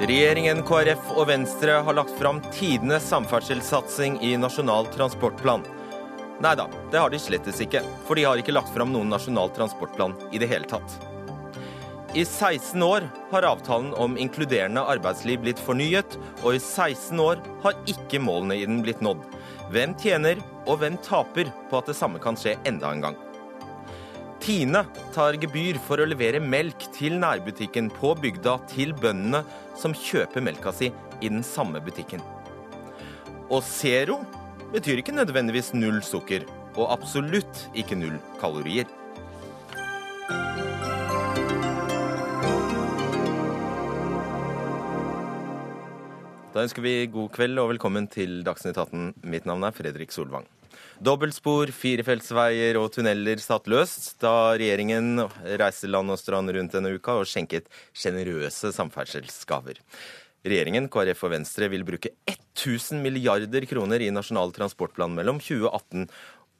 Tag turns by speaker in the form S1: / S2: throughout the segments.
S1: Regjeringen, KrF og Venstre har lagt fram tidenes samferdselssatsing i Nasjonal transportplan. Nei da, det har de slettes ikke, for de har ikke lagt fram noen nasjonal transportplan i det hele tatt. I 16 år har avtalen om inkluderende arbeidsliv blitt fornyet, og i 16 år har ikke målene i den blitt nådd. Hvem tjener og hvem taper på at det samme kan skje enda en gang? Tine tar gebyr for å levere melk til nærbutikken på bygda til bøndene som kjøper melka si i den samme butikken. Og zero betyr ikke nødvendigvis null sukker, og absolutt ikke null kalorier. Da ønsker vi god kveld og velkommen til Dagsnytt 18. Mitt navn er Fredrik Solvang. Dobbeltspor, firefeltsveier og tunneler satt løst da regjeringen reiste land og strand rundt denne uka og skjenket sjenerøse samferdselsgaver. Regjeringen, KrF og Venstre vil bruke 1000 milliarder kroner i Nasjonal transportplan mellom 2018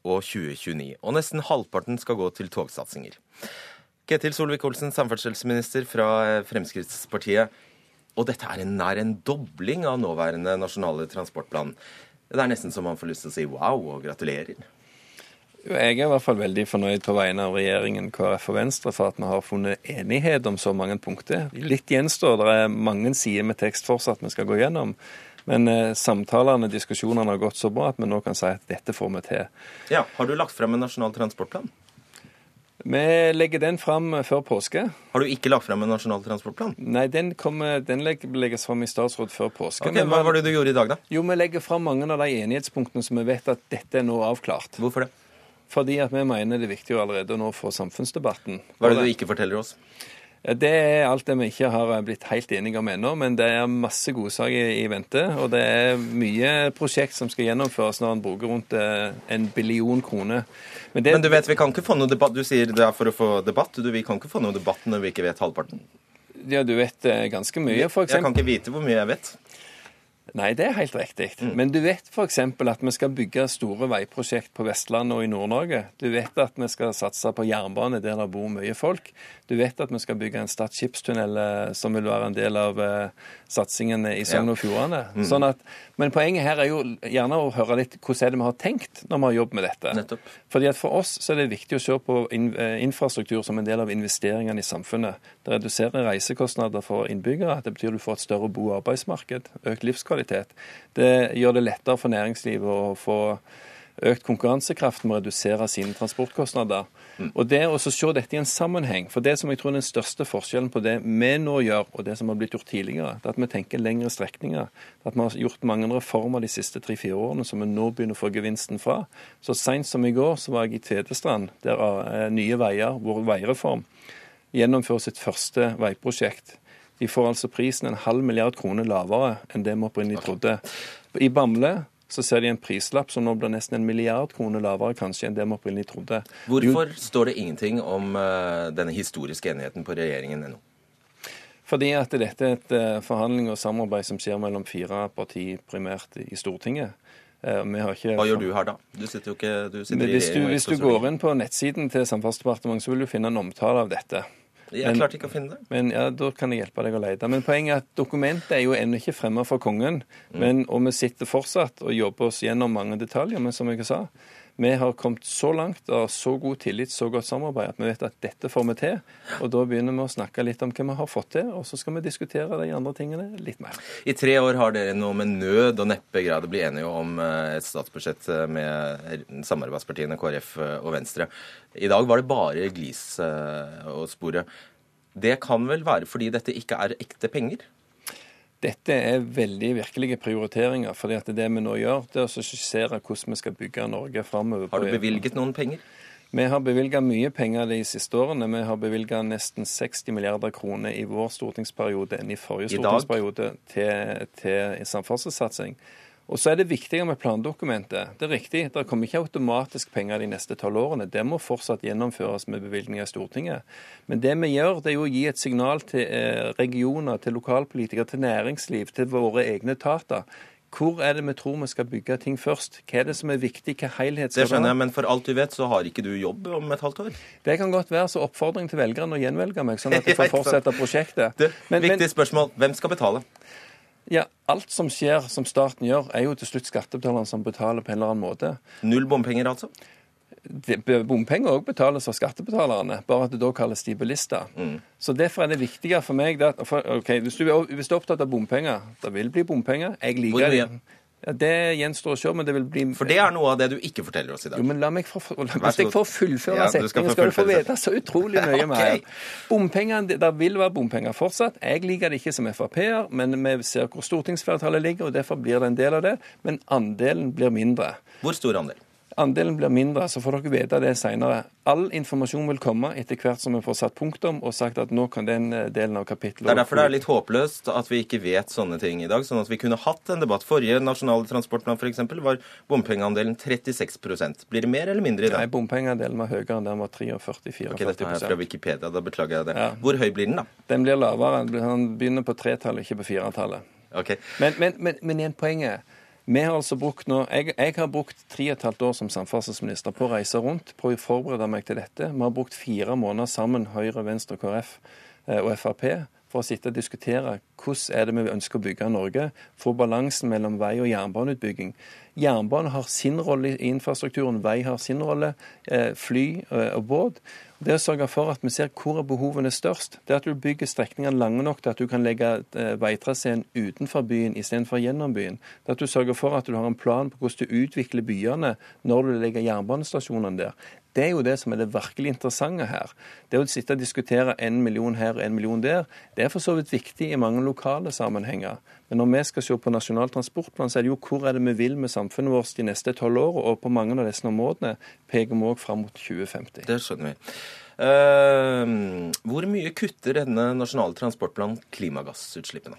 S1: og 2029. Og nesten halvparten skal gå til togsatsinger. Ketil Solvik-Olsen, samferdselsminister fra Fremskrittspartiet. Og dette er en nær en dobling av nåværende nasjonale transportplan. Det er nesten så man får lyst til å si wow og gratulerer.
S2: Jeg er i hvert fall veldig fornøyd på vegne av regjeringen, KrF og Venstre for at vi har funnet enighet om så mange punkter. Litt gjenstår, det er mange sider med tekst fortsatt vi skal gå gjennom. Men eh, samtalene diskusjonene har gått så bra at vi nå kan si at dette får vi til.
S1: Ja, Har du lagt frem en nasjonal transportplan?
S2: Vi legger den fram før påske.
S1: Har du ikke lagt frem en nasjonal transportplan?
S2: Nei, den, kommer, den legges fram i statsråd før påske.
S1: Ok, Hva var det du gjorde i dag, da?
S2: Jo, Vi legger fram mange av de enighetspunktene som vi vet at dette er nå avklart.
S1: Hvorfor det?
S2: Fordi at vi mener det er viktig å allerede nå få samfunnsdebatten.
S1: Hva er det du ikke forteller oss?
S2: Det er alt det vi ikke har blitt helt enige om ennå, men det er masse godsaker i vente. Og det er mye prosjekt som skal gjennomføres når en bruker rundt eh, en billion kroner.
S1: Men, det, men, du vet, vi kan ikke få noe debatt. Du sier det er for å få debatt. Du, vi kan ikke få noe debatt når vi ikke vet halvparten.
S2: Ja, du vet eh, ganske mye, f.eks.
S1: Jeg kan ikke vite hvor mye jeg vet.
S2: Nei, det er helt riktig. Mm. Men du vet f.eks. at vi skal bygge store veiprosjekt på Vestlandet og i Nord-Norge. Du vet at vi skal satse på jernbane der det bor mye folk. Du vet at vi skal bygge en Stad skipstunnel eh, som vil være en del av uh, satsingen i Sogn og Fjordane. Mm. Sånn at, men poenget her er jo gjerne å høre litt hvordan er det vi har tenkt når vi har jobbet med dette.
S1: Nettopp.
S2: Fordi at For oss så er det viktig å se på eh, infrastruktur som en del av investeringene i samfunnet. Det reduserer reisekostnader for innbyggere. Det betyr du får et større bo- og arbeidsmarked, økt livskvalitet livskvalitet. Det gjør det lettere for næringslivet å få økt konkurransekraft med å redusere sine transportkostnader. Mm. Og det å se dette i en sammenheng, for det som jeg tror er den største forskjellen på det vi nå gjør, og det som har blitt gjort tidligere, det er at vi tenker lengre strekninger. At vi har gjort mange reformer de siste tre-fire årene som vi nå begynner å få gevinsten fra. Så seint som i går så var jeg i Tvedestrand, der er Nye Veier, vår veireform, gjennomfører sitt første veiprosjekt. De får altså prisen en halv milliard kroner lavere enn det vi opprinnelig trodde. I Bamble så ser de en prislapp som nå blir nesten en milliard kroner lavere kanskje enn det vi opprinnelig trodde.
S1: Hvorfor står det ingenting om uh, denne historiske enigheten på regjeringen ennå?
S2: Fordi at dette er et uh, forhandling og samarbeid som skjer mellom fire partier primært i Stortinget.
S1: Uh, ikke... Hva gjør du her da? Du sitter jo ikke du sitter
S2: hvis, du, hvis du går inn på nettsiden til Samferdselsdepartementet, så vil du finne en omtale av dette.
S1: Jeg klarte ikke å finne det.
S2: Men ja, Da kan jeg hjelpe deg å lete. Men poenget er at dokumentet er jo ennå ikke fremmet for kongen. Mm. Men, og vi sitter fortsatt og jobber oss gjennom mange detaljer. Men som jeg sa, vi har kommet så langt og så god tillit, så godt samarbeid, at vi vet at dette får vi til. Og da begynner vi å snakke litt om hva vi har fått til, og så skal vi diskutere de andre tingene litt mer.
S1: I tre år har dere nå med nød og neppe greid å bli enige om eh, et statsbudsjett eh, med samarbeidspartiene KrF eh, og Venstre. I dag var det bare glis og sporet. Det kan vel være fordi dette ikke er ekte penger?
S2: Dette er veldig virkelige prioriteringer. fordi at det vi nå gjør, det er å skissere hvordan vi skal bygge Norge framover.
S1: Har du bevilget noen penger?
S2: Vi har bevilga mye penger de siste årene. Vi har bevilga nesten 60 milliarder kroner i vår stortingsperiode enn i forrige stortingsperiode til, til samferdselssatsing. Og så er det viktigere med plandokumentet. Det er riktig, det kommer ikke automatisk penger de neste tolv årene. Det må fortsatt gjennomføres med bevilgninger i Stortinget. Men det vi gjør, det er jo å gi et signal til eh, regioner, til lokalpolitikere, til næringsliv, til våre egne etater. Hvor er det vi tror vi skal bygge ting først? Hva er det som er viktig? Hva helhet skal
S1: Det skjønner jeg, men for alt du vet, så har ikke du jobb om et halvt år.
S2: Det kan godt være så oppfordring til velgerne å gjenvelge meg, sånn at jeg får fortsette prosjektet.
S1: Du, men, viktig men, spørsmål. Hvem skal betale?
S2: Ja, Alt som skjer, som staten gjør, er jo til slutt skattebetalerne som betaler på en eller annen måte.
S1: Null bompenger, altså?
S2: Bompenger òg betales av skattebetalerne, bare at det da kalles de bilister. Mm. Så Derfor er det viktigere for meg at for, okay, hvis, du, hvis, du, er opptatt av bompenger, det vil bli bompenger. Jeg liker
S1: mye?
S2: Ja, Det gjenstår å se, men det vil bli
S1: For det er noe av det du ikke forteller oss i dag.
S2: Jo, men la meg få, Hvis jeg får fullføre ja, setningen, skal du få vite så utrolig mye okay. mer. Bompenger, Det vil være bompenger fortsatt. Jeg liker det ikke som Frp-er, men vi ser hvor stortingsflertallet ligger, og derfor blir det en del av det. Men andelen blir mindre.
S1: Hvor stor andel?
S2: Andelen blir mindre, så får dere vite det senere. All informasjon vil komme etter hvert som vi får satt punktum og sagt at nå kan den eh, delen av kapittelet
S1: Det er derfor det er litt håpløst at vi ikke vet sånne ting i dag, sånn at vi kunne hatt en debatt. Forrige nasjonale transportplan f.eks. var bompengeandelen 36% Blir det mer eller mindre i dag?
S2: Nei, bompengeandelen var høyere enn den var 43-44
S1: okay, Dette er fra Wikipedia, da beklager jeg det. Ja. Hvor høy blir den, da?
S2: Den blir lavere. Den begynner på tretallet, ikke på firetallet.
S1: Okay.
S2: Men, men, men, men igjen poenget. Vi har altså brukt nå, jeg, jeg har brukt tre og et halvt år som samferdselsminister på å reise rundt, på å forberede meg til dette. Vi har brukt fire måneder sammen, Høyre, Venstre, KrF eh, og Frp, for å sitte og diskutere hvordan er det vi ønsker å bygge Norge. Få balansen mellom vei- og jernbaneutbygging. Jernbane har sin rolle i infrastrukturen, vei har sin rolle, eh, fly eh, og båt. Det å sørge for at vi ser hvor behovene er størst. Det at du bygger strekningene lange nok til at du kan legge eh, veitraseen utenfor byen istedenfor gjennom byen. Det at du sørger for at du har en plan på hvordan du utvikler byene når du legger jernbanestasjonene der. Det er jo det som er det virkelig interessante her. Det å sitte og diskutere en million her og en million der, det er for så vidt viktig i mange lokale sammenhenger. Men når vi skal se på Nasjonal transportplan, så er det jo hvor er det vi vil med samfunnet vårt de neste tolv årene. Og på mange av disse områdene peker vi òg fram mot 2050.
S1: Det skjønner vi. Uh, hvor mye kutter denne nasjonale transportplanen klimagassutslippene?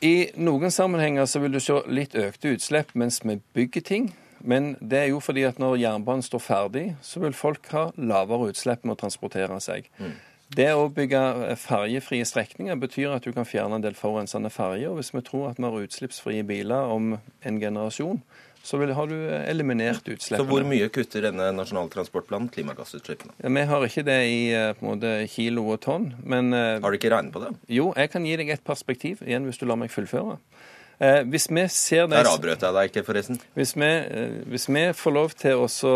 S2: I noen sammenhenger så vil du se litt økte utslipp mens vi bygger ting. Men det er jo fordi at når jernbanen står ferdig, så vil folk ha lavere utslipp med å transportere seg. Mm. Det å bygge ferjefrie strekninger betyr at du kan fjerne en del forurensende ferjer. Hvis vi tror at vi har utslippsfrie biler om en generasjon, så vil, har du eliminert utslippene.
S1: Så hvor mye kutter denne nasjonale transportplanen klimagassutslippene?
S2: Ja, vi har ikke det i eh, på måte, kilo og tonn, men
S1: eh, Har du ikke regnet på det?
S2: Jo, jeg kan gi deg et perspektiv, igjen hvis du lar meg fullføre. Eh, hvis vi ser
S1: det, Der avbrøt jeg deg ikke, forresten.
S2: Hvis vi, eh, hvis vi får lov til også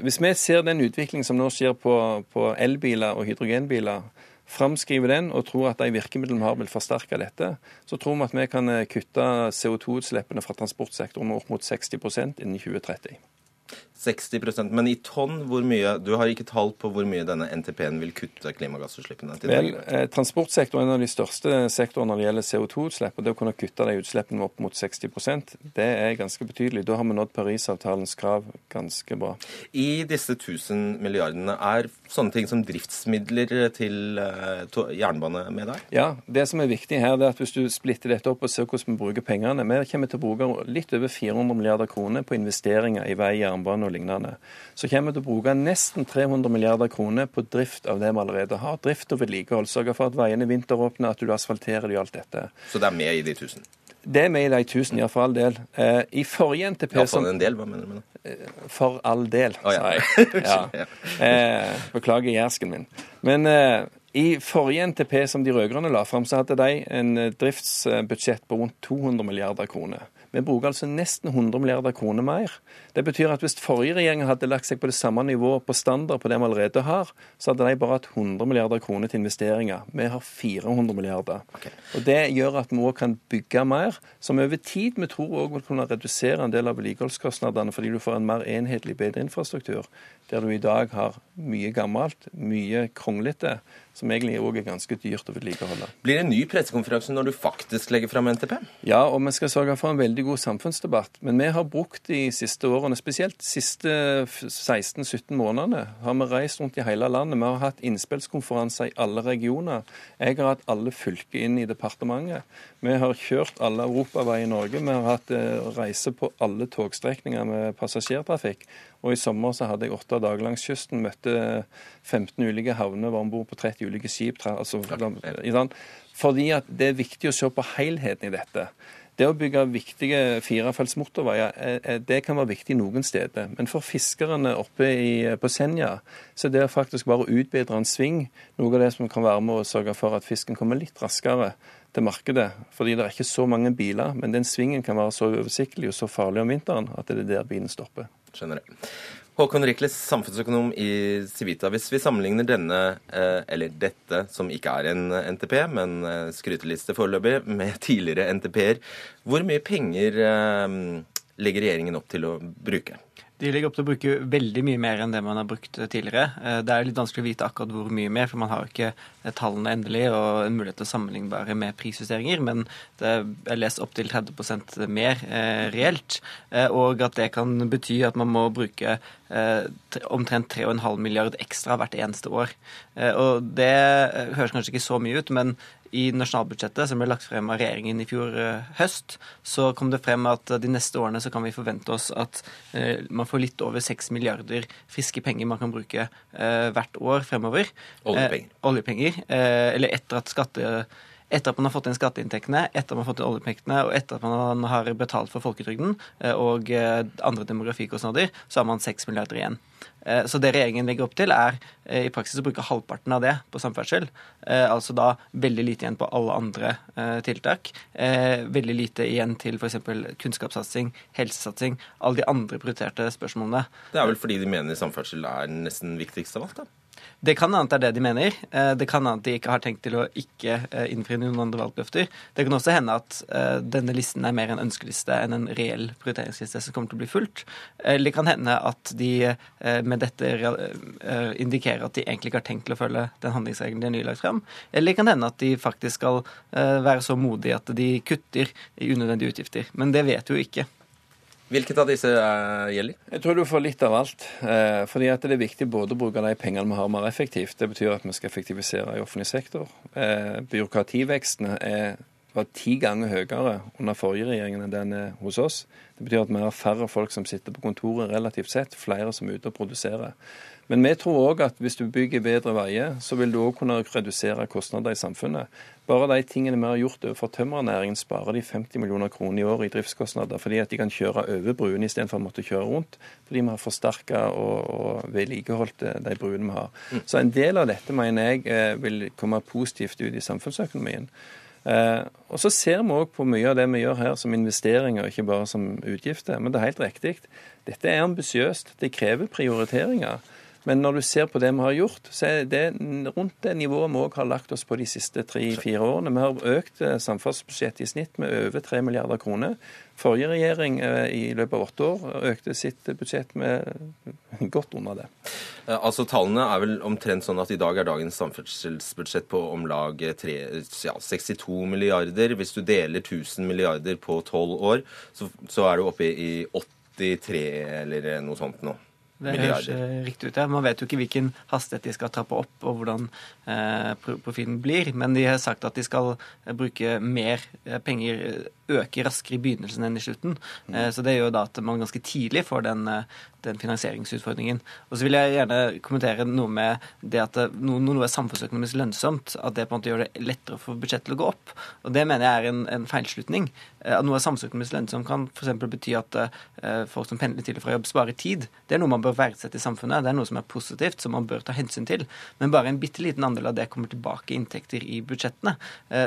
S2: Hvis vi ser den utviklingen som nå skjer på, på elbiler og hydrogenbiler, framskriver den og tror at de virkemidlene vi har, vil forsterke dette, så tror vi at vi kan eh, kutte CO2-utslippene fra transportsektoren opp mot 60% innen 2030.
S1: 60% Men i tonn, hvor mye Du har ikke tall på hvor mye denne NTP-en vil kutte klimagassutslippene? til
S2: Vel, eh, Transportsektoren er en av de største sektorene når det gjelder CO2-utslipp. og Det å kunne kutte de utslippene opp mot 60% det er ganske betydelig. Da har vi nådd Parisavtalens krav ganske bra.
S1: I disse 1000 milliardene, er sånne ting som driftsmidler til uh, jernbane med der?
S2: Ja, det som er viktig her, det er at hvis du splitter dette opp og ser hvordan vi bruker pengene Vi kommer til å bruke litt over 400 milliarder kroner på investeringer i vei, jernbane og lignende, så kommer vi til å bruke nesten 300 milliarder kroner på drift av det vi allerede har. Drift og vedlikehold. Sørge for at veiene er vinteråpne, at du asfalterer de og alt dette.
S1: Så det er med i de 1000?
S2: Det er med i de 1000, ja, for all del. Eh, I forrige NTP
S1: Ja, for en del, hva mener du med det?
S2: Eh, for all del,
S1: oh,
S2: ja. sa jeg. Ja. Eh, beklager jærsken min. Men eh, i forrige NTP som de rød-grønne la fram, så hadde de en driftsbudsjett på rundt 200 milliarder kroner. Vi bruker altså nesten 100 milliarder kroner mer. Det betyr at hvis forrige regjering hadde lagt seg på det samme nivået på standard på det vi allerede har, så hadde de bare hatt 100 milliarder kroner til investeringer. Vi har 400 milliarder. Okay. Og Det gjør at vi òg kan bygge mer, som over tid vi tror òg vil kunne redusere en del av vedlikeholdskostnadene, fordi du får en mer enhetlig, bedre infrastruktur. Der du i dag har mye gammelt, mye kronglete som egentlig òg er ganske dyrt å vedlikeholde.
S1: Blir det en ny pressekonferanse når du faktisk legger fram NTP?
S2: Ja, og vi skal sørge for en veldig god samfunnsdebatt. Men vi har brukt de siste årene, spesielt de siste 16-17 månedene, har vi reist rundt i hele landet. Vi har hatt innspillskonferanser i alle regioner. Jeg har hatt alle fylker inn i departementet. Vi har kjørt alle europaveier i Norge. Vi har hatt eh, reise på alle togstrekninger med passasjertrafikk. Og i sommer så hadde jeg åtte dager langs kysten, møtte 15 ulike havner, var om bord på 30 ulike skip. Altså, fordi at det er viktig å se på helheten i dette. Det å bygge viktige firefelts motorveier eh, eh, det kan være viktig noen steder. Men for fiskerne oppe i, på Senja så er det faktisk bare å utbedre en sving noe av det som kan være med å sørge for at fisken kommer litt raskere til markedet. Fordi det er ikke så mange biler, men den svingen kan være så oversiktlig og så farlig om vinteren at det er der bilen stopper.
S1: Skjønner det. Håkon Rikles, samfunnsøkonom i Civita. Hvis vi sammenligner denne, eh, eller dette, som ikke er en NTP, men eh, skryteliste foreløpig, med tidligere NTP-er, hvor mye penger eh, legger regjeringen opp til å bruke?
S3: De legger opp til å bruke veldig mye mer enn det man har brukt tidligere. Eh, det er litt vanskelig å vite akkurat hvor mye mer, for man har ikke eh, tallene endelig og en mulighet til å sammenlignbare med prisjusteringer, men det er lest opptil 30 mer eh, reelt. Eh, og at det kan bety at man må bruke eh, omtrent 3,5 milliard ekstra hvert eneste år. Og det høres kanskje ikke så mye ut, men i nasjonalbudsjettet som ble lagt frem av regjeringen i fjor eh, høst, så kom det frem at de neste årene så kan vi forvente oss at eh, man får litt over 6 milliarder friske penger man kan bruke eh, hvert år fremover.
S1: Oljepenger.
S3: oljepenger. eller etter at skatte etter at man har fått inn skatteinntektene, etter at man har fått inn oljepengene og etter at man har betalt for folketrygden og andre demografikostnader, så har man 6 milliarder igjen. Eh, så det regjeringen legger opp til, er eh, i praksis å bruke halvparten av det på samferdsel. Eh, altså da veldig lite igjen på alle andre tiltak. Veldig lite igjen til f.eks. kunnskapssatsing, helsesatsing, alle de andre prioriterte spørsmålene.
S1: Det er vel fordi de mener samferdsel er nesten viktigst av alt, da?
S3: Det kan hende det er det de mener. Eh, det kan hende at de ikke har tenkt til å ikke eh, innfri noen andre valgløfter. Det kan også hende at eh, denne listen er mer en ønskeliste enn en reell prioriteringsliste som kommer til å bli fulgt. Eller det kan hende at de med dette indikerer at de egentlig ikke har tenkt til å følge den handlingsregelen de har nylagt frem. Eller det kan hende at de faktisk skal være så modige at de kutter i unødvendige utgifter. Men det vet vi jo ikke.
S1: Hvilket av disse uh, gjelder?
S2: Jeg tror du får litt av alt. Eh, fordi at det er viktig både å bruke de pengene vi har mer effektivt. Det betyr at vi skal effektivisere i offentlig sektor. Eh, byråkrativeksten er, var ti ganger høyere under forrige regjering enn den er hos oss. Det betyr at vi har færre folk som sitter på kontoret relativt sett, flere som er ute og produserer. Men vi tror òg at hvis du bygger bedre veier, så vil du òg kunne redusere kostnader i samfunnet. Bare de tingene vi har gjort overfor tømmernæringen, sparer de 50 millioner kroner i året i driftskostnader. Fordi at de kan kjøre over bruene istedenfor å måtte kjøre rundt. Fordi vi har forsterka og, og vedlikeholdt eh, de bruene vi har. Mm. Så en del av dette mener jeg eh, vil komme positivt ut i samfunnsøkonomien. Eh, og Så ser vi òg på mye av det vi gjør her som investeringer, ikke bare som utgifter. Men det er helt riktig. Dette er ambisiøst. Det krever prioriteringer. Men når du ser på det vi har gjort, så er det rundt det nivået vi òg har lagt oss på de siste tre-fire årene. Vi har økt eh, samferdselsbudsjettet i snitt med over 3 milliarder kroner. Forrige regjering eh, i løpet av åtte år økte sitt budsjett med godt under det.
S1: Altså Tallene er vel omtrent sånn at i dag er dagens samferdselsbudsjett på om lag ja, 62 milliarder. Hvis du deler 1000 milliarder på tolv år, så, så er du oppe i 83 eller noe sånt nå.
S3: Det høres riktig ut. Ja. Man vet jo ikke hvilken hastighet de skal trappe opp, og hvordan eh, profilen blir. Men de har sagt at de skal eh, bruke mer eh, penger, øke raskere i begynnelsen enn i slutten. Mm. Eh, så det gjør da at man ganske tidlig får den, eh, den finansieringsutfordringen. Og så vil jeg gjerne kommentere noe med det at noe, noe er samfunnsøkonomisk lønnsomt, at det på en måte gjør det lettere for budsjettet å gå opp. Og det mener jeg er en, en feilslutning. Eh, at noe er samfunnsøkonomisk lønnsomt kan f.eks. bety at folk som pendler til og fra jobb, sparer tid. Det er noe man bør verdsette i samfunnet. Det er noe som er positivt, som man bør ta hensyn til. Men bare en bitte liten andel av det kommer tilbake i inntekter i budsjettene.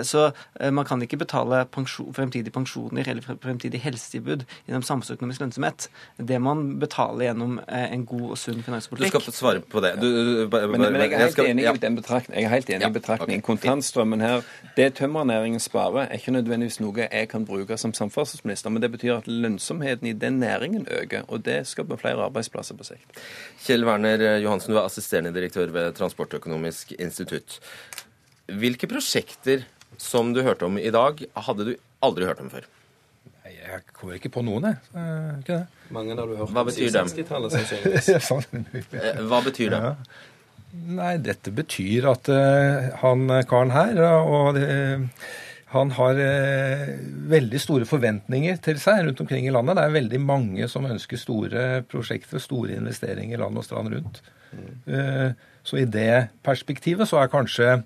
S3: Så man kan ikke betale pensjon, fremtidige pensjoner eller fremtidig helsetilbud gjennom samfunnsøkonomisk lønnsomhet. Det man betaler gjennom eh, en god og sunn finanspolitikk.
S1: Du skal få svare på det. Du,
S2: bare, men, men, jeg er helt enig i den betraktningen. Jeg er helt enig i betraktningen. Kontantstrømmen her, det tømmernæringen sparer, er ikke nødvendigvis noe jeg kan bruke som samferdselsminister, men det betyr at lønnsomheten i den næringen øker, og det skaper flere arbeidsplasser på sikt.
S1: Kjell Werner Johansen, du er assisterende direktør ved Transportøkonomisk institutt. Hvilke prosjekter som du hørte om i dag, hadde du aldri hørt om før?
S4: Nei, Jeg kommer ikke på noen, jeg. Eh, ikke det?
S2: Mange har du hørt
S1: Hva betyr det?
S4: Sånn.
S1: Eh, hva betyr det? Ja.
S4: Nei, dette betyr at uh, han karen her og uh, han har eh, veldig store forventninger til seg rundt omkring i landet. Det er veldig mange som ønsker store prosjekter, store investeringer land og strand rundt. Mm. så i det perspektivet så er kanskje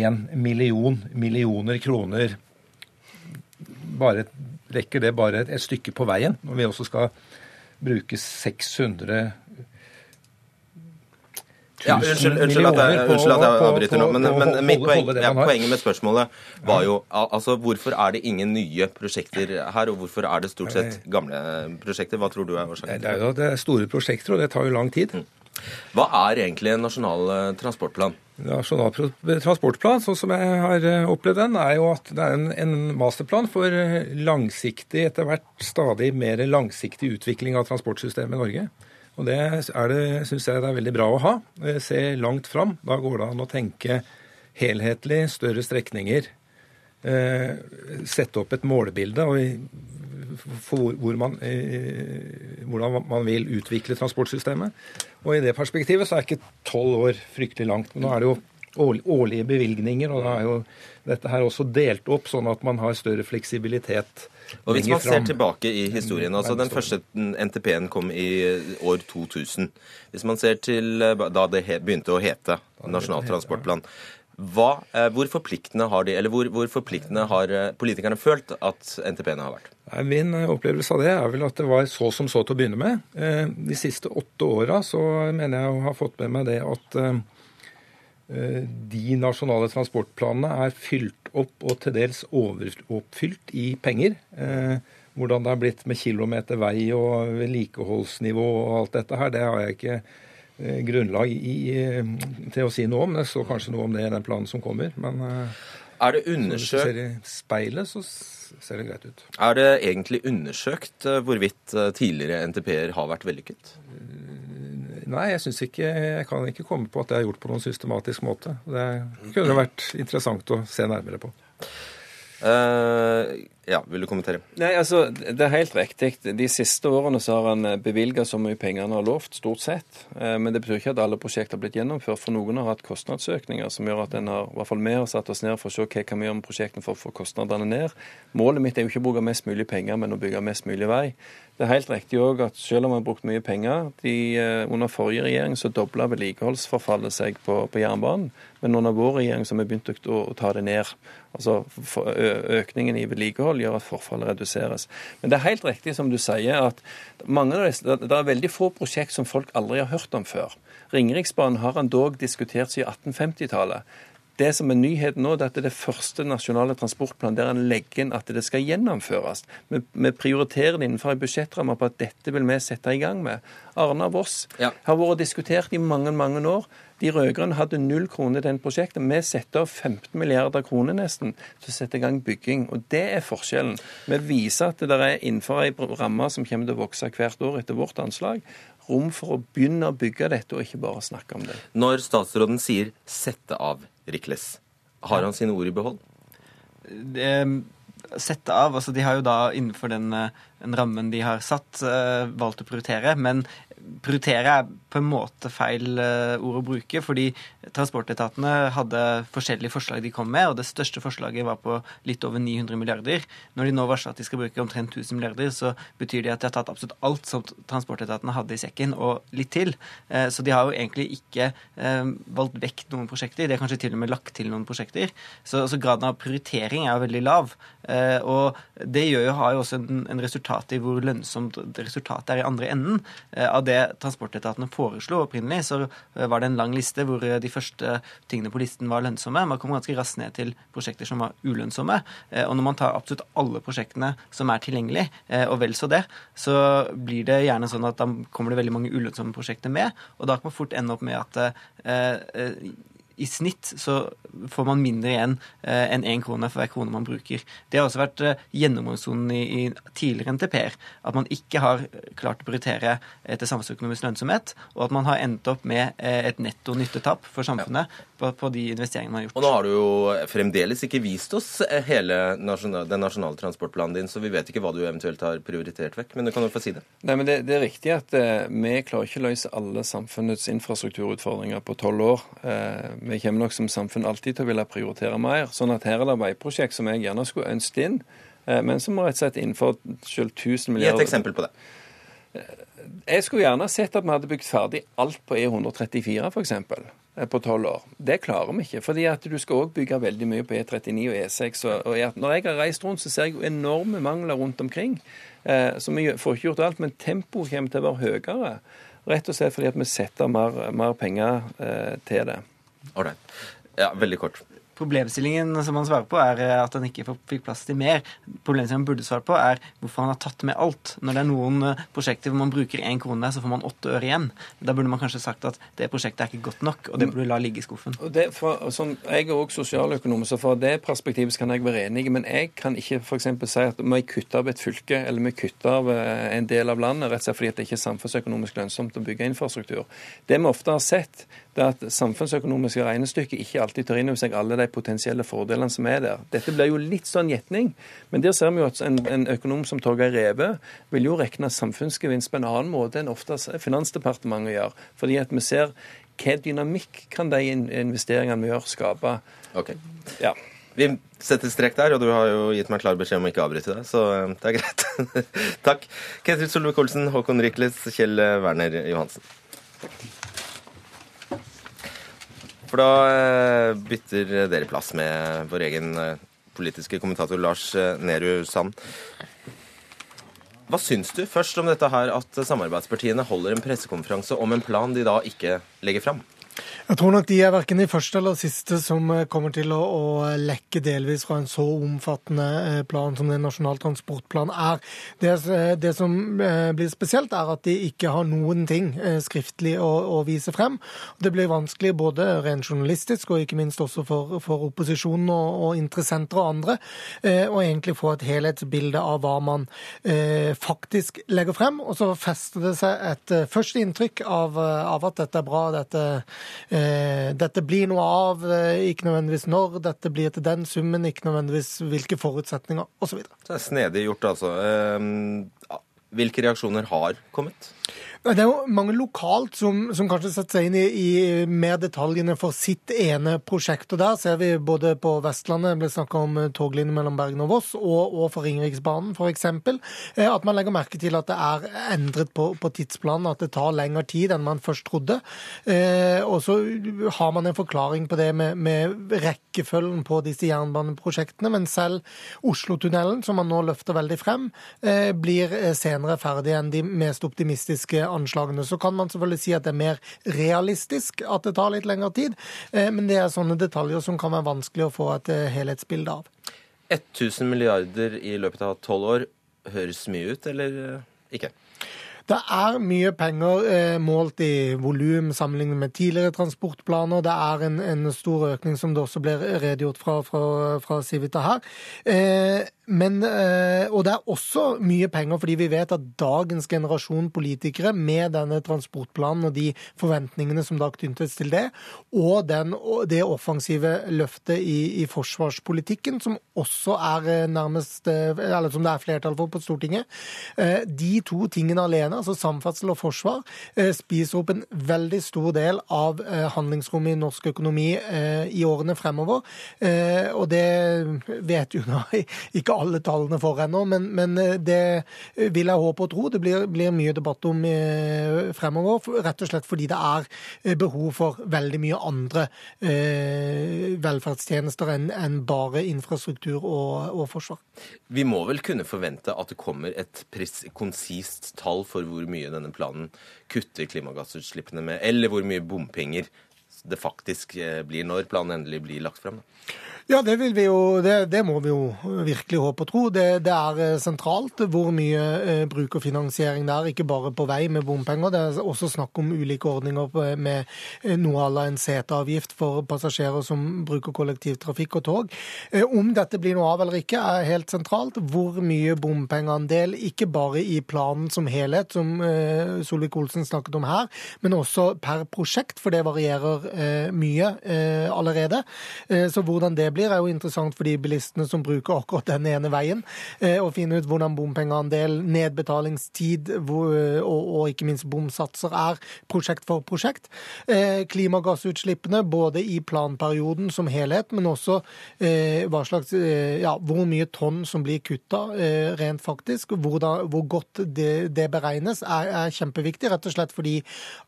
S4: en million millioner kroner bare rekker det bare et, et stykke på veien. Når vi også skal bruke 600
S1: ja, unnskyld, unnskyld, at jeg, unnskyld at jeg avbryter nå, men, men mitt poeng, ja, poenget med spørsmålet var jo altså hvorfor er det ingen nye prosjekter her, og hvorfor er det stort sett gamle prosjekter? Hva tror du er årsaken?
S4: Det er jo det er store prosjekter, og det tar jo lang tid.
S1: Mm. Hva er egentlig en nasjonal eh, transportplan?
S4: Nasjonal transportplan, sånn som jeg har eh, opplevd den, er jo at det er en, en masterplan for eh, langsiktig, etter hvert stadig mer langsiktig utvikling av transportsystemet i Norge. Og det, det syns jeg det er veldig bra å ha. Se langt fram. Da går det an å tenke helhetlig, større strekninger. Eh, sette opp et målebilde for hvor man, eh, hvordan man vil utvikle transportsystemet. Og i det perspektivet så er ikke tolv år fryktelig langt. Men nå er det jo årlige bevilgninger, og da er jo dette her også delt opp, sånn at man har større fleksibilitet.
S1: Og Hvis man ser tilbake i historien, altså Den første NTP-en kom i år 2000. Hvis man ser til eh, da det begynte å hete Nasjonal transportplan, hva, eh, hvor forpliktende har de, hvor, hvor forpliktende har eh, politikerne følt at NTP-ene har vært?
S4: Min opplevelse av det er vel at det var så som så til å begynne med. De siste åtte åra så mener jeg å ha fått med meg det at Eh, de nasjonale transportplanene er fylt opp og til dels overoppfylt i penger. Eh, hvordan det har blitt med kilometer vei og vedlikeholdsnivå og alt dette her, det har jeg ikke eh, grunnlag i, til å si noe om. Det står kanskje noe om det i den planen som kommer. Men
S1: er det undersøkt...
S4: hvis du ser i speilet, så ser det greit ut.
S1: Er det egentlig undersøkt hvorvidt tidligere NTP-er har vært vellykket?
S4: Nei, jeg syns ikke Jeg kan ikke komme på at det er gjort på noen systematisk måte. Det kunne vært interessant å se nærmere på.
S1: Uh, ja, vil du kommentere?
S2: Nei, altså, Det er helt riktig. De siste årene så har han bevilget bevilga så mye penger en har lovt, stort sett. Uh, men det betyr ikke at alle prosjekter har blitt gjennomført. For noen har hatt kostnadsøkninger som gjør at en har, i hvert fall vi har satt oss ned for å se hva kan vi gjøre med prosjektene for å få kostnadene ned. Målet mitt er jo ikke å bruke mest mulig penger, men å bygge mest mulig vei. Det er helt riktig òg at selv om vi har brukt mye penger de, eh, Under forrige regjering så dobla vedlikeholdsforfallet seg på, på, jernbanen. Men under vår regjering så har vi begynt å, å ta det ned. Altså for, Økningen i vedlikehold gjør at forfallet reduseres. Men det er helt riktig som du sier, at mange av disse, det er veldig få prosjekt som folk aldri har hørt om før. Ringeriksbanen har en dog diskutert siden 1850-tallet. Det som er nyheten nå, det er at det er første nasjonale transportplan der en legger inn at det skal gjennomføres. Vi, vi prioriterer det innenfor en budsjettramme på at dette vil vi sette i gang med. Arna-Voss ja. har vært diskutert i mange, mange år. De rød-grønne hadde null kroner til den prosjektet. Vi setter av 15 milliarder kroner nesten til å sette i gang bygging. Og det er forskjellen. Vi viser at det er innenfor ei ramme som kommer til å vokse hvert år etter vårt anslag, rom for å begynne å bygge dette, og ikke bare snakke om det.
S1: Når statsråden sier 'sette av', Rikles. Har han sine ord i behold?
S3: Det, sette av, altså De har jo da innenfor den, den rammen de har satt, uh, valgt å prioritere. Men prioritere er på en måte feil uh, ord å bruke, fordi transportetatene hadde forskjellige forslag de kom med, og det største forslaget var på litt over 900 milliarder. Når de nå varsler at de skal bruke omtrent 1000 milliarder, så betyr det at de har tatt absolutt alt som transportetatene hadde i sekken, og litt til. Uh, så de har jo egentlig ikke uh, valgt vekk noen prosjekter. De har kanskje til og med lagt til noen prosjekter. Så, så graden av prioritering er jo veldig lav. Og det gjør jo, har jo også en, en resultat i hvor lønnsomt resultatet er i andre enden av det transportetatene foreslo opprinnelig, så eh, var det en lang liste hvor eh, de første tingene på listen var lønnsomme. Man kom ganske raskt ned til prosjekter som var ulønnsomme. Eh, og når man tar absolutt alle prosjektene som er tilgjengelig, og vel så det, så blir det gjerne sånn at da kommer det veldig mange ulønnsomme prosjekter med, og da kan man fort ende opp med at i snitt så får man mindre igjen eh, enn én krone for hver krone man bruker. Det har også vært eh, gjennomgangssonen i, i, tidligere NTP-er. At man ikke har klart å prioritere etter samfunnsøkonomisk lønnsomhet, og at man har endt opp med eh, et netto nyttetap for samfunnet ja. på, på, de investeringene man har gjort.
S1: Og nå har du jo fremdeles ikke vist oss hele nasjonal, den nasjonale transportplanen din, så vi vet ikke hva du eventuelt har prioritert vekk. Men du kan jo få si det.
S2: Nei, men det, det er riktig at eh, vi klarer ikke å løse alle samfunnets infrastrukturutfordringer på tolv år. Uh, vi kommer nok som samfunn alltid til å ville prioritere mer. Sånn at her er det veiprosjekt som jeg gjerne skulle ønsket inn, eh, men som rett og slett innenfor selv 1000 milliarder
S1: Gi et eksempel på det.
S2: Jeg skulle gjerne sett at vi hadde bygd ferdig alt på E134 f.eks. på tolv år. Det klarer vi ikke. fordi at du skal òg bygge veldig mye på E39 og E6. Og, og når jeg har reist rundt, så ser jeg jo enorme mangler rundt omkring. Eh, så vi får ikke gjort alt, men tempoet kommer til å være høyere. Rett og slett fordi at vi setter mer, mer penger eh, til det.
S1: Ålreit. Ja, veldig kort.
S3: Problemstillingen som han svarer på, er eh, at han ikke fikk plass til mer. Problemstillingen han burde svare på, er hvorfor han har tatt med alt. Når det er noen eh, prosjekter hvor man bruker én krone, så får man åtte øre igjen. Da burde man kanskje sagt at det prosjektet er ikke godt nok, og det burde du la ligge i skuffen.
S2: Det, for, sånn, jeg er òg sosialøkonom, så fra det perspektivet kan jeg være enig, men jeg kan ikke f.eks. si at må kutter kutte av et fylke, eller vi kutter av eh, en del av landet, rett og slett fordi det ikke er samfunnsøkonomisk lønnsomt å bygge infrastruktur. Det vi ofte har sett, er at samfunnsøkonomiske regnestykker ikke alltid tar inn over seg alle de potensielle fordelene som er der. Dette blir jo litt sånn gjetning, men der ser vi jo at en, en økonom som Torgeir Reve vil jo regne samfunnsgevinst på en annen måte enn ofte Finansdepartementet gjør. Fordi at vi ser hva dynamikk kan de investeringene vi gjør, skape.
S1: Ok. Ja. Vi setter strek der, og du har jo gitt meg klar beskjed om å ikke avbryte deg, så eh, det er greit. Takk. Ketil Solvik-Olsen, Håkon Rikles, Kjell Werner Johansen. For da eh, bytter dere plass med vår egen eh, politiske kommentator Lars eh, Nehru Sand. Hva syns du først om dette her at samarbeidspartiene holder en pressekonferanse om en plan de da ikke legger fram?
S5: Jeg tror nok de er verken de første eller siste som eh, kommer til å, å, lekke delvis fra en så omfattende eh, plan som den Nasjonal transportplan er. Det, eh, det, som blir spesielt, er at de ikke har noen ting skriftlig å, å vise frem. Det blir vanskelig både rent journalistisk og ikke minst også for, for opposisjonen og, og, interessenter og andre å egentlig få et helhetsbilde av hva man faktisk legger frem. Og så fester det seg et første inntrykk av, av at dette er bra. dette dette blir noe av, eh, ikke nødvendigvis når, dette blir til den summen, ikke nødvendigvis hvilke forutsetninger osv.
S1: Det er snedig gjort, altså. Eh, hvilke reaksjoner har kommet?
S5: Det er jo mange lokalt som, som kanskje setter seg inn i, i, mer detaljene for sitt ene prosjekt. og Der ser vi både på Vestlandet, det ble snakka om toglinjen mellom Bergen og Voss, og, og for Ringeriksbanen f.eks., eh, at man legger merke til at det er endret på, på, tidsplanen, at det tar lengre tid enn man først trodde. Eh, og så har man en forklaring på det med, med rekkefølgen på disse jernbaneprosjektene, men selv Oslotunnelen, som man nå løfter veldig frem, blir senere ferdig enn de mest optimistiske anslagene. Så kan man selvfølgelig si at det er mer realistisk at det tar litt lengre tid, eh, men det er sånne detaljer som kan være vanskelig å få et eh, helhetsbilde av.
S1: 1000 milliarder i løpet av tolv år høres mye ut, eller eh, ikke?
S5: Det er mye penger eh, målt i volum sammenlignet med tidligere transportplaner. Det er en, en, stor økning, som det også blir redegjort fra, fra, fra Civita her. Eh, men, eh, og det er også mye penger, fordi vi vet at dagens generasjon politikere, med denne transportplanen og de forventningene som da knyttes til det, og den, det offensive løftet i, i, forsvarspolitikken, som også er eh, nærmest eh, Eller som det er flertall for på Stortinget, de to tingene alene, altså samferdsel og forsvar, spiser opp en veldig stor del av handlingsrommet i norsk økonomi i årene fremover. Og det vet jo da ikke alle tallene for ennå, men, men, eh, det vil jeg håpe og tro. Det blir, blir, mye debatt om eh, fremover, rett og slett fordi det er eh, behov for veldig mye andre eh, velferdstjenester enn en bare infrastruktur og, og, forsvar.
S1: Vi må vel kunne forvente at det kommer et konsist tall for hvor mye denne planen kutter klimagassutslippene med, eller hvor mye bompenger det faktisk blir når planen endelig blir lagt frem?
S5: Ja, det, vil vi jo, det, det, må vi jo virkelig håpe og tro. Det, det er eh, sentralt hvor mye eh, brukerfinansiering det er, ikke bare på vei med bompenger. Det er også snakk om ulike ordninger med eh, noe à la en seteavgift for passasjerer som bruker kollektivtrafikk og tog. Om dette blir noe av eller ikke, er helt sentralt. Hvor mye bompengeandel, ikke bare i planen som helhet, som Solvik-Olsen snakket om her, men også per prosjekt, for det varierer mye allerede. Så hvordan det blir, er jo interessant for de bilistene som bruker akkurat den ene veien. Å finne ut hvordan bompengeandel, nedbetalingstid og ikke minst bomsatser er prosjekt for prosjekt. Klimagassutslippene både i planperioden som helhet, men også hva slags, ja, hvor mye tonn som blir kutta rent faktisk. Hvor, da, hvor godt det, det beregnes, er, er kjempeviktig. rett og slett fordi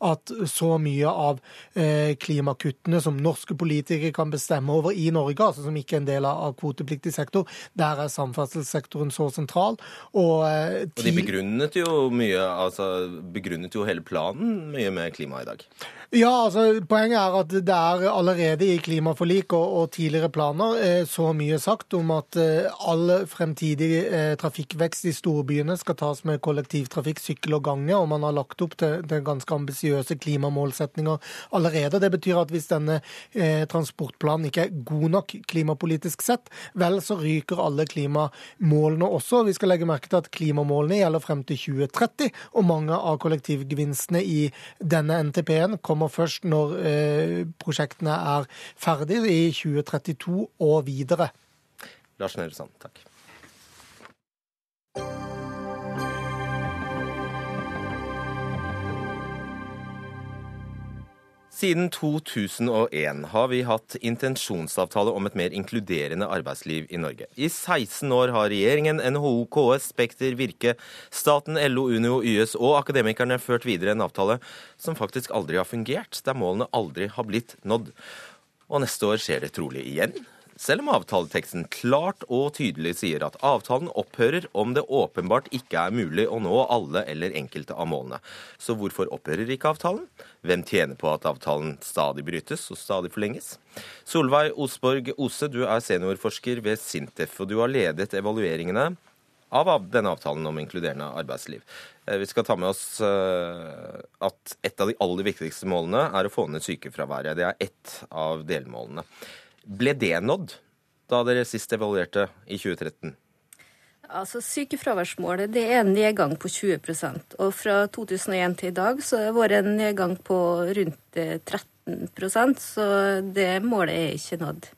S5: at så mye av eh, klimakuttene som norske politikere kan bestemme over i Norge, altså som ikke er en del av kvotepliktig sektor, der er samferdselssektoren så sentral.
S1: Og, eh, og de begrunnet jo mye, altså begrunnet jo hele planen mye med klima i dag.
S5: Ja, altså Poenget er at det er allerede i klimaforlik og, og tidligere planer eh, så mye sagt om at eh, all fremtidig trafikkvekst i storbyene skal tas med kollektivtrafikk, sykkel og gange, og man har lagt opp til, til ganske ambisiøse klimamålsetninger allerede. Det betyr at hvis denne eh, transportplanen ikke er god nok klimapolitisk sett, vel så ryker alle klimamålene også. Vi skal legge merke til at klimamålene gjelder frem til 2030, og mange av kollektivgevinstene i denne NTP-en kommer først når eh, prosjektene er ferdige i 2032 og videre.
S1: Lars Nehru takk. Siden 2001 har vi hatt intensjonsavtale om et mer inkluderende arbeidsliv i Norge. I 16 år har regjeringen, NHO, KS, Spekter, Virke, staten, LO, Unio, YS og Akademikerne ført videre en avtale som faktisk aldri har fungert, der målene aldri har blitt nådd. Og neste år skjer det trolig igjen selv om avtaleteksten klart og tydelig sier at avtalen opphører om det åpenbart ikke er mulig å nå alle eller enkelte av målene. Så hvorfor opphører ikke avtalen? Hvem tjener på at avtalen stadig brytes og stadig forlenges? Solveig Osborg Ose, du er seniorforsker ved Sintef, og du har ledet evalueringene av denne avtalen om inkluderende arbeidsliv. Eh, vi skal ta med oss eh, at et av de aller viktigste målene er å få ned sykefraværet. Det er ett av delmålene. Ble det nådd da dere sist evaluerte i 2013?
S6: Altså Sykefraværsmålet det er en nedgang på 20% og Fra 2001 til i dag så har det vært en nedgang på rundt 13 eh, så det målet er ikke nådd.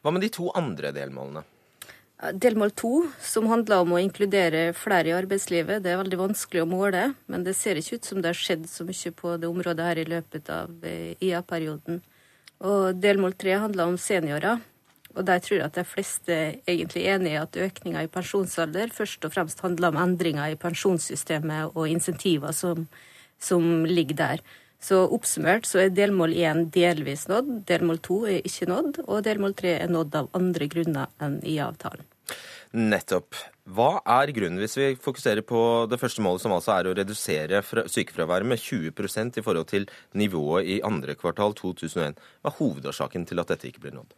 S1: Hva med de to andre delmålene?
S6: Delmål to, som handler om å inkludere flere i arbeidslivet, det er veldig vanskelig å måle. Men det ser ikke ut som det har skjedd så mye på det området her i løpet av eh, IA-perioden. Og delmål tre handler om seniorer. Og der tror jeg at de fleste egentlig er enig i at økninga i pensjonsalder først og fremst handler om endringer i pensjonssystemet og insentiver som, som ligger der. Så oppsummert så er delmål én delvis nådd, delmål to er ikke nådd, og delmål tre er nådd av andre grunner enn i avtalen.
S1: Nettopp. Hva er grunnen, hvis vi fokuserer på det første målet, som altså er å redusere sykefraværet med 20% i forhold til nivået i andre kvartal 2001? Hva er hovedårsaken til at dette ikke blir nådd?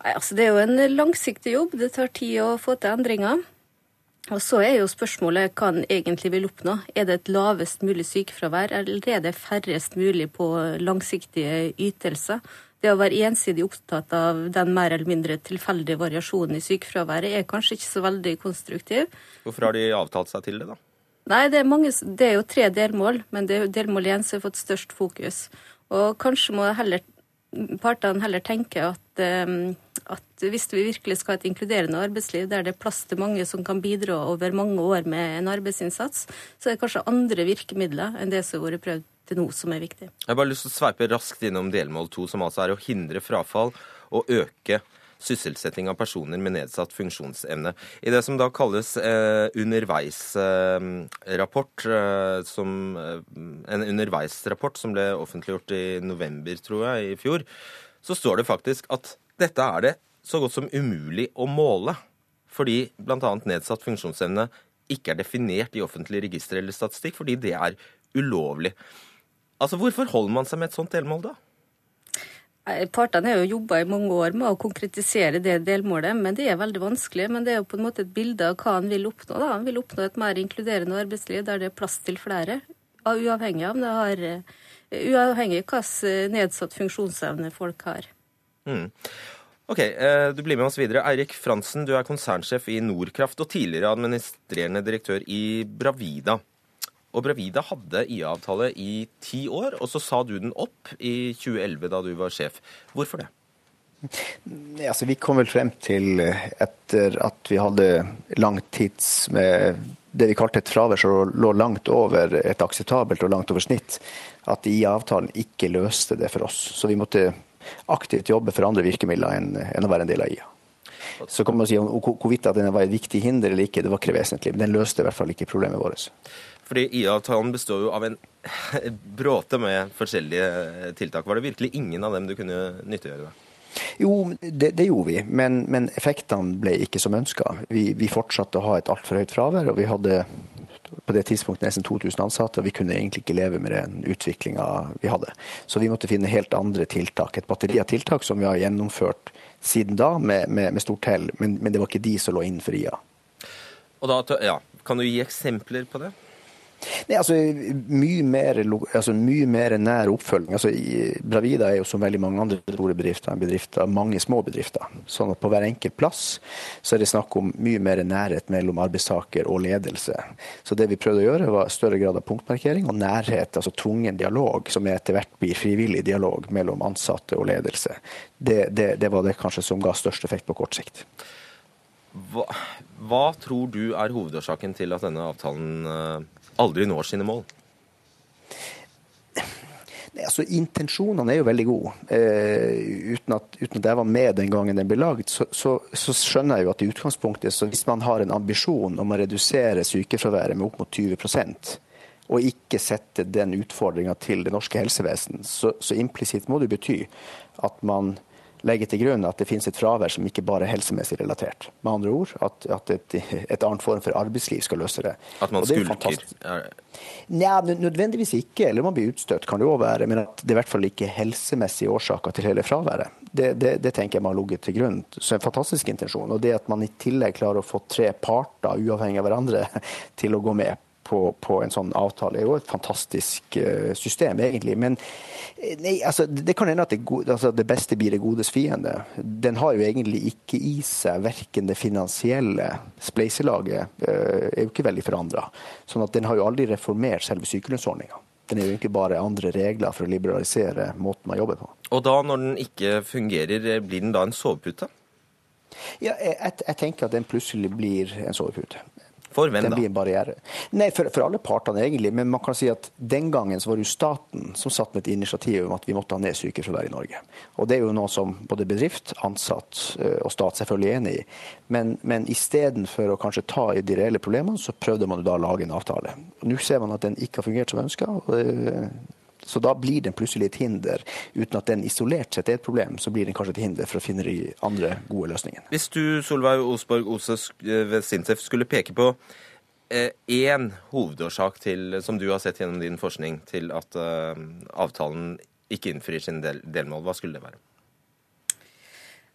S6: Altså Det er jo en langsiktig jobb. Det tar tid å få til endringer. Og Så er jo spørsmålet hva en egentlig vil oppnå. Er det et lavest mulig sykefravær, eller er det færrest mulig på langsiktige ytelser? Det å være ensidig opptatt av den mer eller mindre tilfeldige variasjonen i sykefraværet er kanskje ikke så veldig konstruktiv.
S1: Hvorfor har de avtalt seg til det, da?
S6: Nei, det er, mange, det er jo tre delmål, men det er jo delmål én som har fått størst fokus. Og kanskje må heller, partene heller tenke at, ehm, at hvis vi virkelig skal ha et inkluderende arbeidsliv der det er plass til mange som kan bidra over mange år med en arbeidsinnsats, så er det kanskje andre virkemidler enn det som har vært prøvd til noe som er viktig.
S1: Jeg har bare lyst til å sveipe raskt innom delmål to, som altså er å hindre frafall og øke sysselsetting av personer med nedsatt funksjonsevne. I det som da kalles eh, underveisrapport, eh, som, eh, en underveisrapport som ble offentliggjort i november, tror jeg, i fjor, så står det faktisk at dette er det så godt som umulig å måle. Fordi bl.a. nedsatt funksjonsevne ikke er definert i offentlig register eller statistikk, fordi det er ulovlig. Altså, Hvorfor holder man seg med et sånt delmål, da?
S6: Partene har jo jobba i mange år med å konkretisere det delmålet, men det er veldig vanskelig. Men det er jo på en måte et bilde av hva han vil oppnå. da. Han vil oppnå et mer inkluderende arbeidsliv der det er plass til flere, uavhengig av det har, uavhengig av hvilken nedsatt funksjonsevne folk har.
S1: Mm. Ok, eh, Du blir med oss videre. Eirik Fransen, du er konsernsjef i Nordkraft og tidligere administrerende direktør i Bravida. Og Bravida hadde IA-avtale i ti år, og så sa du den opp i 2011 da du var sjef. Hvorfor det?
S7: Altså Vi kom vel frem til, etter at vi hadde lang tids med det vi kalte et fravær som lå langt over et akseptabelt og langt over snitt, at IA-avtalen ikke løste det for oss. Så vi måtte aktivt jobbe for andre virkemidler enn, enn å være en del av IA. Så kan man si om hvorvidt at den var et viktig hinder eller ikke, det var ikke vesentlig. Men den løste i hvert fall ikke problemet vårt.
S1: Fordi IA-avtalen består jo av en bråte med forskjellige tiltak. Var det virkelig ingen av dem du kunne nyttiggjøre deg?
S7: Jo, det, det, gjorde vi, men, men effektene ble ikke som ønska. Vi, vi, fortsatte å ha et altfor høyt fravær, og vi hadde på det tidspunktet nesten 2000 ansatte, og vi kunne egentlig ikke leve med den utviklinga vi hadde. Så vi måtte finne helt andre tiltak. Et batteri av tiltak som vi har gjennomført siden da, med, med, med stort hell, men, men, det var ikke de som lå innenfor IA.
S1: Og da, ja, Kan du gi eksempler på det?
S7: Nei, altså, mye mer, altså, mye mer nær oppfølging. Altså, Bravida er jo som veldig mange andre store bedrifter, bedrifter, mange små bedrifter. Sånn at på hver enkelt plass så er det snakk om mye mer nærhet mellom arbeidstaker og ledelse. Så det vi prøvde å gjøre, var større grad av punktmarkering og nærhet, altså tvungen dialog, som etter hvert blir frivillig dialog mellom ansatte og ledelse. Det, det, det var det kanskje som ga størst effekt på kort sikt.
S1: Hva, hva tror du er hovedårsaken til at denne avtalen uh aldri når sine mål?
S7: Altså, intensjonene er jo veldig gode. Eh, uten, at, uten, at, jeg var med den gangen den ble laget, så, så, så, skjønner jeg jo at i utgangspunktet, så hvis man har en ambisjon om å redusere sykefraværet med opp mot 20% og ikke sette den utfordringa til det norske helsevesen, så, så implisitt må det bety at man legge til grunn at det finnes et fravær som ikke bare er helsemessig relatert. Med andre ord at, at et, et, annet form for arbeidsliv skal løse det.
S1: At man skulker?
S7: Nei, nødvendigvis ikke. Eller man blir utstøtt, kan det òg være. Men at det i hvert fall ikke er helsemessige årsaker til hele fraværet. Det, det, det, tenker jeg man har ligget til grunn. Så en fantastisk intensjon. Og det at man i tillegg klarer å få tre parter, uavhengig av hverandre, til å gå med på, på, en sånn avtale, er jo et fantastisk uh, system, egentlig. Men eh, nei, altså, det kan hende at det, altså, det, beste blir det godes fiende. Den har jo egentlig ikke i seg verken det finansielle spleiselaget, uh, er jo ikke veldig forandra. Sånn at den har jo aldri reformert selve sykelønnsordninga. Den er jo ikke bare andre regler for å liberalisere måten man jobber på.
S1: Og da, når den ikke fungerer, blir den da en sovepute?
S7: Ja, jeg, jeg, tenker at den plutselig blir en sovepute.
S1: For hvem
S7: da? blir en barriere. Nei, for, for, alle partene egentlig. Men man kan si at den gangen så var det jo staten som satt med et initiativ om at vi måtte ha ned sykefravær i Norge. Og det er jo noe som både bedrift, ansatt eh, og stat selvfølgelig er enig i. Men, men istedenfor å kanskje ta i de reelle problemene, så prøvde man da å lage en avtale. Nå ser man at den ikke har fungert som ønska. Så da blir den plutselig et hinder. Uten at den isolert sett er et problem, så blir den kanskje et hinder for å finne de andre gode løsningene.
S1: Hvis du, Solveig Osborg Ose ved Sintef, skulle peke på én eh, hovedårsak til, som du har sett gjennom din forskning, til at eh, avtalen ikke innfrir sine del delmål, hva skulle det være?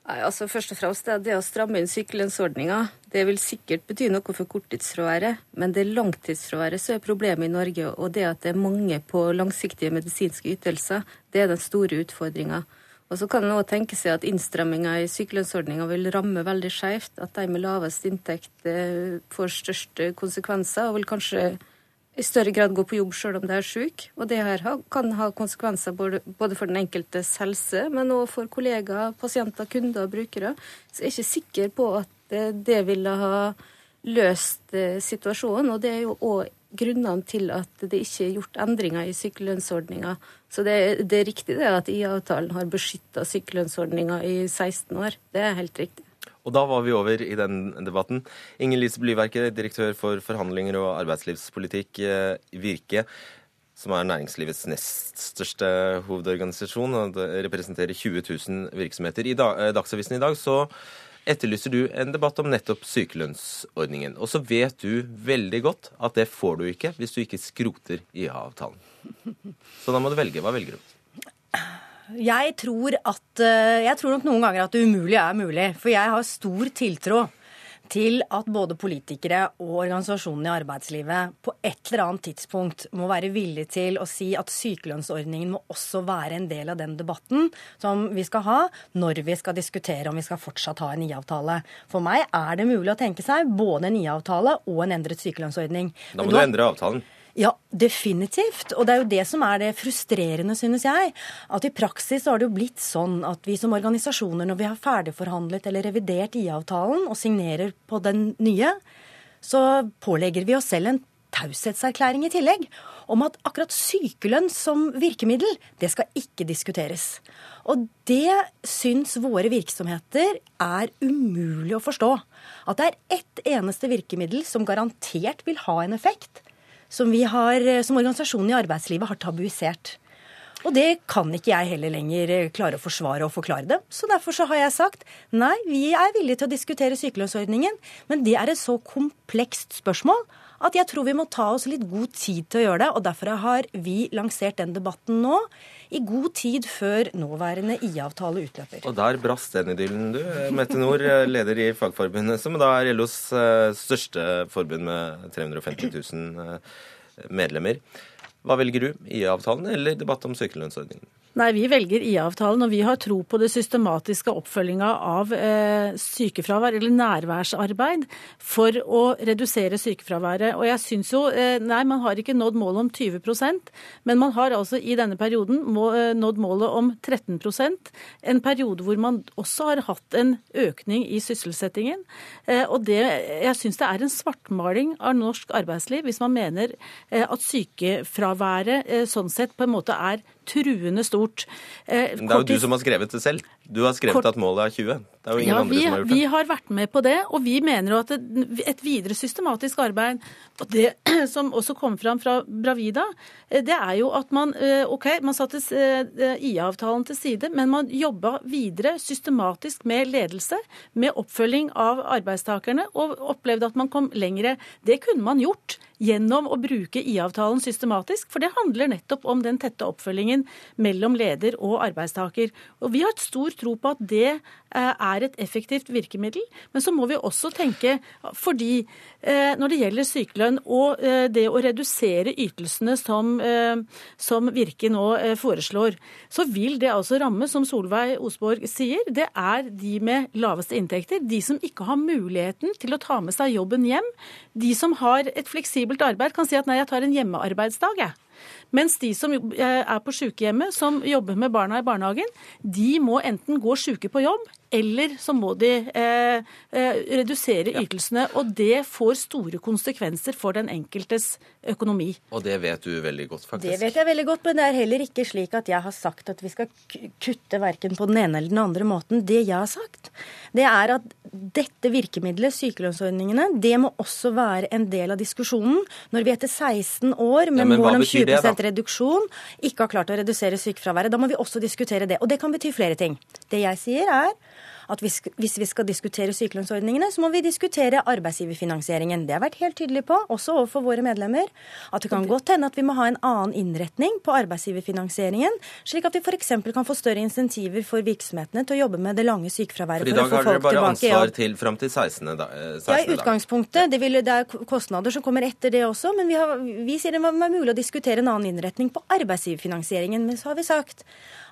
S6: Nei, altså Først og fremst det, det å stramme inn sykelønnsordninga. Det vil sikkert bety noe for korttidsfraværet, men det er langtidsfraværet som er problemet i Norge. Og det at det er mange på langsiktige medisinske ytelser, det er den store utfordringa. Og så kan en òg tenke seg at innstramminga i sykelønnsordninga vil ramme veldig skjevt. At de med lavest inntekt eh, får største konsekvenser, og vil kanskje i større grad gå på jobb selv om de er syke. Og det her kan ha konsekvenser både for den enkeltes helse, men også for kollegaer, pasienter, kunder og brukere. Så jeg er ikke sikker på at det ville ha løst eh, situasjonen. Og det er jo òg grunnene til at det ikke er gjort endringer i sykelønnsordninga. Så det, det, er riktig det at IA-avtalen har beskytta sykelønnsordninga i 16 år. Det er helt riktig.
S1: Og da var vi over i den debatten. Inger Lise Blyverket, direktør for forhandlinger og arbeidslivspolitikk i eh, Virke, som er næringslivets nest største hovedorganisasjon, og representerer 20 000 virksomheter. I eh, Dagsavisen i dag så etterlyser du en debatt om nettopp sykelønnsordningen. Og så vet du veldig godt at det får du ikke hvis du ikke skroter IA-avtalen. Så da må du velge. Hva velger du?
S8: Jeg tror, at, eh, jeg tror nok noen ganger at det umulige er mulig. For jeg har stor tiltro til at både politikere og organisasjonene i arbeidslivet på et eller annet tidspunkt må være villige til å si at sykelønnsordningen må også være en del av den debatten som vi skal ha når vi skal diskutere om vi skal fortsatt ha en IA-avtale. For meg er det mulig å tenke seg både en IA-avtale og en endret sykelønnsordning.
S1: Da må du endre avtalen.
S8: Ja, definitivt. Og det er jo det som er det frustrerende, synes jeg. At i praksis har det jo blitt sånn at vi som organisasjoner, når vi har ferdigforhandlet eller revidert IA-avtalen og signerer på den nye, så pålegger vi oss selv en taushetserklæring i tillegg om at akkurat sykelønn som virkemiddel, det skal ikke diskuteres. Og det syns våre virksomheter er umulig å forstå. At det er ett eneste virkemiddel som garantert vil ha en effekt, som, vi har, som organisasjonen i arbeidslivet har tabuisert. Og det kan ikke jeg heller lenger eh, klare å forsvare og forklare det. Så derfor så har jeg sagt nei, vi er villige til å diskutere sykelønnsordningen, men det er et så komplekst spørsmål at jeg tror vi må ta oss litt god tid til å gjøre det. Og derfor har vi lansert den debatten nå, i god tid før nåværende IA-avtale utløper.
S1: Og der brast den idyllen, du. Mette Nord, leder i Fagforbundet, som da er LOs eh, største forbund med 350 000 medlemmer. Hva velger du, IA-avtalen eller debatt om sykelønnsordningen?
S9: Nei, Vi velger IA-avtalen, og vi har tro på det systematiske oppfølginga av eh, sykefravær, eller nærværsarbeid, for å redusere sykefraværet. Og jeg syns jo eh, Nei, man har ikke nådd målet om 20% men man har altså i denne perioden må, eh, nådd målet om 13% En periode hvor man også har hatt en økning i sysselsettingen. Eh, og det, jeg syns det er en svartmaling av norsk arbeidsliv hvis man mener eh, at sykefraværet eh, sånn sett på en måte er truende stort.
S1: Eh, det er jo du som har skrevet det selv. Du har skrevet Kort... at målet er 20. Det er jo ingen
S9: ja,
S1: andre
S9: vi,
S1: som har gjort det.
S9: Vi har vært med på det, og vi mener jo at et videre systematisk arbeid, og det som også kom fram fra Bravida, eh, det er jo at man eh, OK, man satte IA-avtalen til side, men man jobba videre systematisk med ledelse, med oppfølging av arbeidstakerne, og opplevde at man kom lengre. Det kunne man gjort gjennom å bruke IA-avtalen systematisk, for det handler nettopp om den tette oppfølgingen mellom leder og arbeidstaker. Og Vi har et stor tro på at det er et effektivt virkemiddel. Men så må vi også tenke, fordi eh, når det gjelder sykelønn og eh, det å redusere ytelsene som, som Virke nå foreslår, så vil det altså ramme, som Solveig Osborg sier, det er de med laveste inntekter. De som ikke har muligheten til å ta med seg jobben hjem. De som har et fleksibelt arbeid, kan si at nei, jeg tar en hjemmearbeidsdag, jeg. Mens de som er på sykehjemmet, som jobber med barna i barnehagen, de må enten gå syke på jobb, eller så må de eh, eh, redusere ytelsene. Og det får store konsekvenser for den enkeltes økonomi.
S1: Og det vet du veldig godt, faktisk.
S8: Det vet jeg veldig godt, men det er heller ikke slik at jeg har sagt at vi skal kutte verken på den ene eller den andre måten. Det jeg har sagt, det er at dette virkemidlet, sykelønnsordningene, det må også være en del av diskusjonen når vi etter 16 år med ja, mål om 20 det, reduksjon ikke har klart å redusere sykefraværet. Da må vi også diskutere det. Og det kan bety flere ting. Det jeg sier er at hvis, hvis vi skal diskutere sykelønnsordningene, så må vi diskutere arbeidsgiverfinansieringen. Det har vært helt tydelig på, også overfor våre medlemmer, at det kan godt hende at vi må ha en annen innretning på arbeidsgiverfinansieringen, slik at vi f.eks. kan få større insentiver for virksomhetene til å jobbe med det lange sykefraværet.
S1: For i dag har dere bare ansvar til fram til 16. Da, 16.
S8: Ja, i utgangspunktet. Det, vil, det, er kostnader som kommer etter det også, men vi, har, vi sier det må være mulig å diskutere en annen innretning på arbeidsgiverfinansieringen. Men så har vi sagt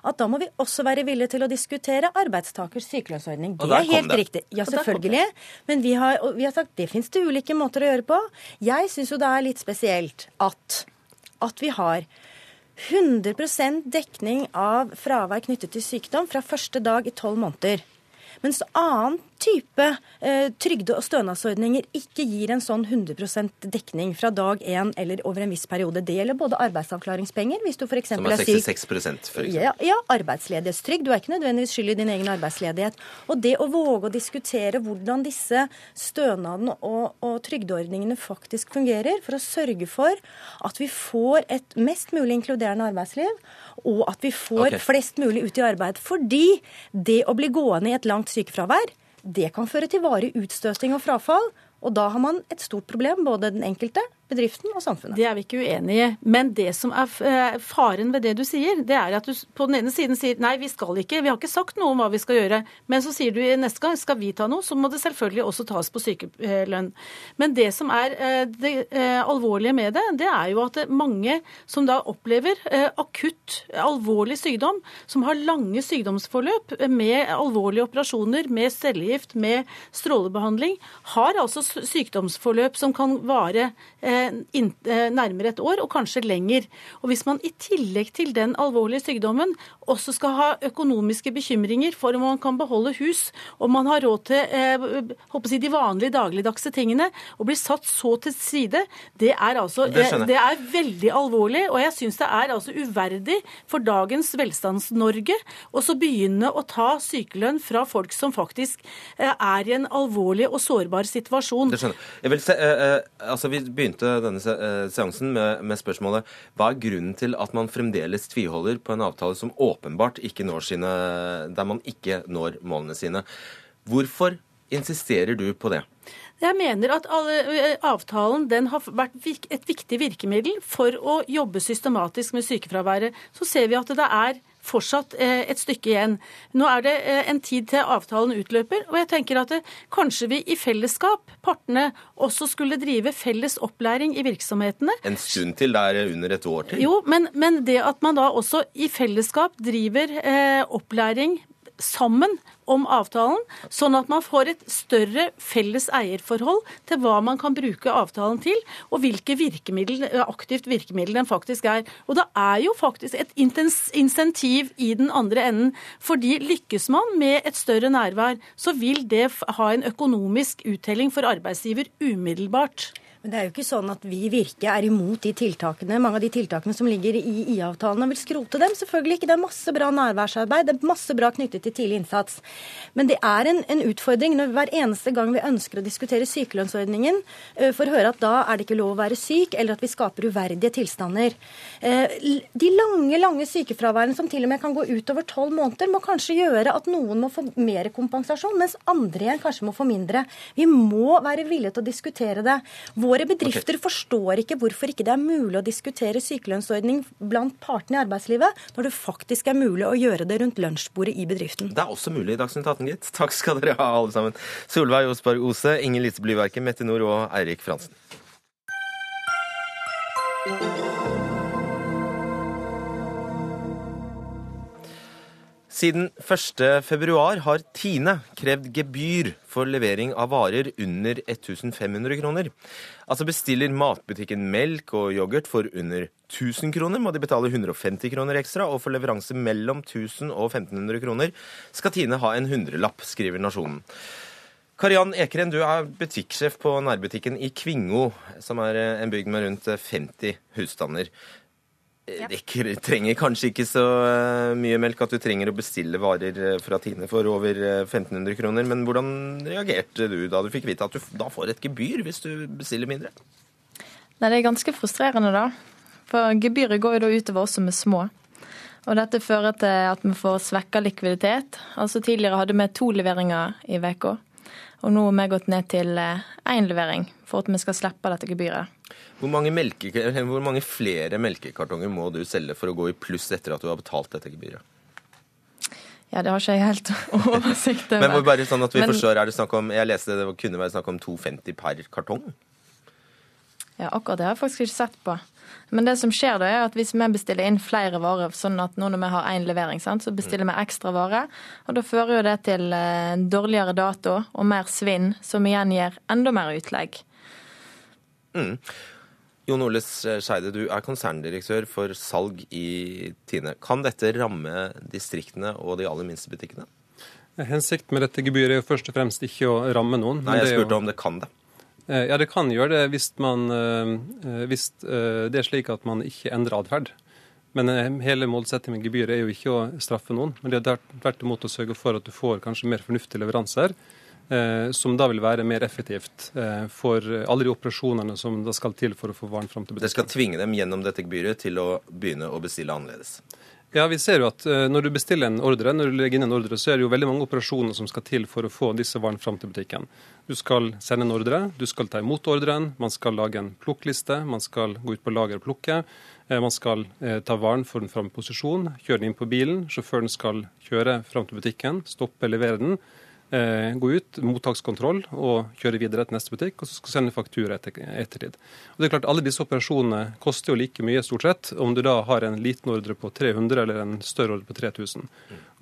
S8: at da må vi også være villige til å diskutere arbeidstakers sykelønnsordning. Det er helt det. riktig. Ja, selvfølgelig. Men vi har, vi har sagt det finnes det ulike måter å gjøre på. Jeg syns jo det er litt spesielt at, at vi har 100% dekning av fravær knyttet til sykdom fra første dag i tolv måneder. Mens annen type eh, trygde- og stønadsordninger ikke gir en sånn 100 dekning fra dag én eller over en viss periode. Det gjelder både arbeidsavklaringspenger, hvis du f.eks.
S1: Som er 66 for eksempel.
S8: Ja, ja, arbeidsledighetstrygd. Du er ikke nødvendigvis skyld i din egen arbeidsledighet. Og det å våge å diskutere hvordan disse stønadene og, og trygdeordningene faktisk fungerer, for å sørge for at vi får et mest mulig inkluderende arbeidsliv, og at vi får okay. flest mulig ut i arbeid. Fordi det å bli gående i et langt sykefravær, det kan føre til varig utstøting og frafall. Og da har man et stort problem, både den enkelte bedriften og samfunnet.
S9: Det er vi ikke uenig i. Men det som er eh, faren ved det du sier, det er at du på den ene siden sier nei, vi skal ikke, vi har ikke sagt noe om hva vi skal gjøre. Men så sier du neste gang skal vi ta noe, så må det selvfølgelig også tas på sykelønn. Men det som er eh, det eh, alvorlige med det, det er jo at mange som da opplever akutt, alvorlig sykdom, som har lange sykdomsforløp med alvorlige operasjoner, med cellegift, med strålebehandling, har altså sykdomsforløp som kan vare nærmere et år, og kanskje lenger. Og Hvis man i tillegg til den alvorlige sykdommen også skal ha økonomiske bekymringer for om man kan beholde hus, om man har råd til eh, si, de vanlige dagligdagse tingene, og blir satt så til side, det er altså det, det er veldig alvorlig. Og jeg syns det er altså uverdig for dagens Velstands-Norge å så begynne å ta sykelønn fra folk som faktisk eh, er i en alvorlig og sårbar situasjon.
S1: Det skjønner jeg. Se, eh, eh, altså vi begynte denne eh, seansen med, med, spørsmålet hva er grunnen til at man fremdeles tviholder på en avtale som åpenbart ikke når sine, der man ikke når målene sine. Hvorfor insisterer du på det?
S9: Jeg mener at eh, avtalen den har vært et viktig virkemiddel for å jobbe systematisk med sykefraværet. Så ser vi at det er fortsatt eh, et stykke igjen. Nå er det eh, en tid til avtalen utløper, og jeg tenker at kanskje vi i fellesskap, partene, også skulle drive felles opplæring i virksomhetene.
S1: En stund til? Det er under et år til?
S9: Jo, men, men det at man da også i fellesskap driver eh, opplæring sammen om avtalen, sånn at man får et større felles eierforhold til hva man kan bruke avtalen til, og hvilke virkemiddel, aktivt virkemiddel den faktisk er. Og det er jo faktisk et insentiv i den andre enden. fordi lykkes man med et større nærvær, så vil det ha en økonomisk uttelling for arbeidsgiver umiddelbart.
S8: Men det er jo ikke sånn at vi i Virke er imot de tiltakene, mange av de tiltakene som ligger i IA-avtalen og vil skrote dem. Selvfølgelig ikke. Det er masse bra nærværsarbeid, det er masse bra knyttet til tidlig innsats. Men det er en, en utfordring når hver eneste gang vi ønsker å diskutere sykelønnsordningen, for å høre at da er det ikke lov å være syk, eller at vi skaper uverdige tilstander. De lange, lange sykefraværene som til og med kan gå utover tolv måneder, må kanskje gjøre at noen må få mer kompensasjon, mens andre igjen kanskje må få mindre. Vi må være villige til å diskutere det. Vår Våre bedrifter okay. forstår ikke hvorfor ikke det er mulig å diskutere sykelønnsordning blant partene i arbeidslivet, når det faktisk er mulig å gjøre det rundt lunsjbordet i bedriften.
S1: Det er også mulig i Dagsnytt 18, gitt. Takk skal dere ha, alle sammen. Solveig Osberg Ose, Inger Lise Blyverket, Mette Nord og Eirik Fransen. Siden 1.2 har Tine krevd gebyr for levering av varer under 1500 kroner. Altså bestiller matbutikken melk og yoghurt for under 1000 kroner, må de betale 150 kroner ekstra, og for leveranse mellom 1000 og 1500 kroner skal Tine ha en hundrelapp, skriver Nasjonen. Kariann Ekeren, du er butikksjef på nærbutikken i Kvingo, som er en bygd med rundt 50 husstander. Ja. Det trenger kanskje ikke så eh, mye melk at du trenger å bestille varer eh, fra Tine for over 1500 eh, kroner. Men hvordan reagerte du da du fikk vite at du da får et gebyr hvis du bestiller mindre?
S10: Nei, Det er ganske frustrerende, da. For gebyret går jo da utover oss som er små. Og dette fører til at vi får svekka likviditet. Altså Tidligere hadde vi to leveringer i uka. Og nå har vi gått ned til én levering for at vi skal slippe dette gebyret.
S1: Hvor mange, melke, hvor mange, flere melkekartonger må du selge for å gå i pluss etter at du har betalt dette gebyret?
S10: Ja, Det har ikke jeg helt oversikt over.
S1: Men bare sånn at vi Men, forstår, er det snakk om, Jeg leste det kunne være snakk om 2,50 per kartong?
S10: Ja, akkurat det har jeg faktisk ikke sett på. Men det som skjer da er at hvis vi bestiller inn flere varer, sånn at nå når vi har én levering, sant, så bestiller vi ekstra varer. Og da fører jo det til eh, dårligere dato og mer svinn, som igjen gir enda mer utlegg.
S1: Mm. Jon Ole Skeide, du er konserndirektør for salg i Tine. Kan dette ramme distriktene og de aller minste butikkene?
S11: Hensikten med dette gebyret er jo først og fremst ikke å ramme noen.
S1: Nei, jeg spurte jo... om det kan det.
S11: Eh, ja, det kan gjøre det hvis, man, eh, eh, hvis det er slik at man ikke endrer atferd. Men hele målsettingen med gebyret er jo ikke å straffe noen, men det er tvert imot å sørge for at du får kanskje mer fornuftige leveranser som da vil være mer effektivt for alle de operasjonene som da skal til for å få varen fram til butikken.
S1: Det skal tvinge dem gjennom dette gebyret til å begynne å bestille annerledes?
S11: Ja, vi ser jo at eh, Når du bestiller en ordre, når du legger inn en ordre, så er det jo veldig mange operasjoner som skal til for å få disse varene fram til butikken. Du skal sende en ordre, du skal ta imot ordren, man skal lage en plukkliste, man skal gå ut på lager og plukke. Man skal ta varen, få den fram i posisjon, kjøre den inn på bilen. Sjåføren skal kjøre fram til butikken, stoppe, levere den. Eh, gå ut, mottakskontroll og kjøre videre til neste butikk, og så skal sende faktura etter, ettertid. Og det er klart, Alle disse operasjonene koster jo like mye, stort sett, om du da har en liten ordre på 300 eller en større ordre på 3000.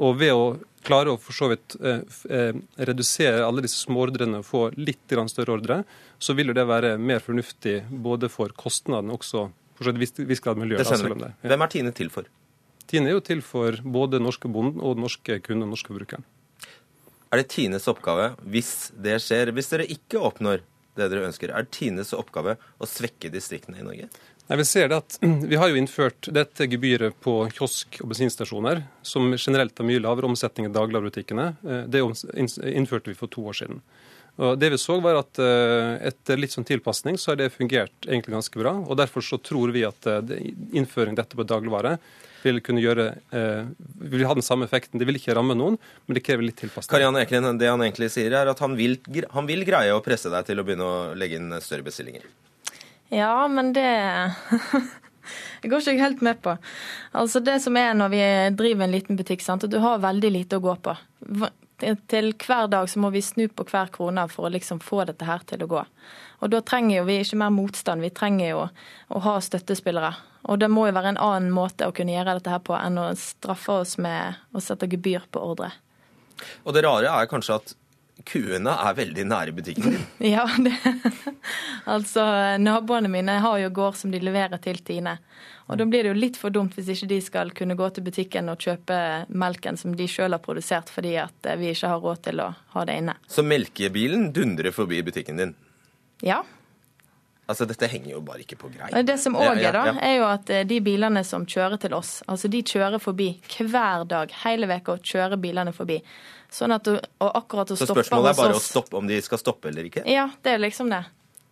S11: Og ved å klare å for så vidt eh, eh, redusere alle disse småordrene og få litt grann større ordre, så vil jo det være mer fornuftig både for kostnadene også for så vidt viss, grad miljøet. Ja.
S1: Hvem er Tine til for?
S11: Tine er jo til for både norske bonden og norske kunden og norske forbrukeren.
S1: Er det Tines oppgave, hvis det skjer, hvis dere ikke oppnår det dere ønsker, er det Tines oppgave å svekke distriktene i Norge?
S11: Nei, Vi ser det at vi har jo innført dette gebyret på kiosk- og bensinstasjoner, som generelt har mye lavere omsetning enn dagligvarebutikkene. Eh, Det innførte vi for to år siden. Og det vi så var at eh, Etter litt sånn tilpasning så har det fungert egentlig ganske bra. og Derfor så tror vi at eh, av innføring dette på dagligvare vil kunne gjøre, eh, vil ha den samme effekten. Det vil ikke ramme noen, men det krever litt tilpasning.
S1: Karianne Eklund, det han egentlig sier er at han vil, han vil greie å presse deg til å begynne å legge inn større bestillinger.
S10: Ja, men det Jeg går ikke helt med på. Altså Det som er når vi driver en liten butikk, sant, at du har veldig lite å gå på. Til hver dag så må vi snu på hver krone for å liksom få dette her til å gå. Og da trenger jo vi ikke mer motstand, vi trenger jo å ha støttespillere. Og det må jo være en annen måte å kunne gjøre dette her på enn å straffe oss med å sette gebyr på ordre.
S1: Og det rare er kanskje at kuene er veldig nære butikken din.
S10: Ja, det Altså, naboene mine har jo gård som de leverer til Tine. Og da blir det jo litt for dumt hvis ikke de skal kunne gå til butikken og kjøpe melken som de sjøl har produsert, fordi at eh, vi ikke har råd til å ha det inne.
S1: Så melkebilen dundrer forbi butikken din.
S10: Ja.
S1: Altså, dette henger jo bare ikke på greip.
S10: Det som òg er, da, er jo at eh, de bilene som kjører til oss, altså de kjører forbi hver dag, hele veka kjører bilene forbi. Sånn at du, Og akkurat å
S1: Så
S10: stoppe
S1: spørsmålet er
S10: hos
S1: bare å stoppe om de skal stoppe eller ikke.
S10: Ja, det er liksom det.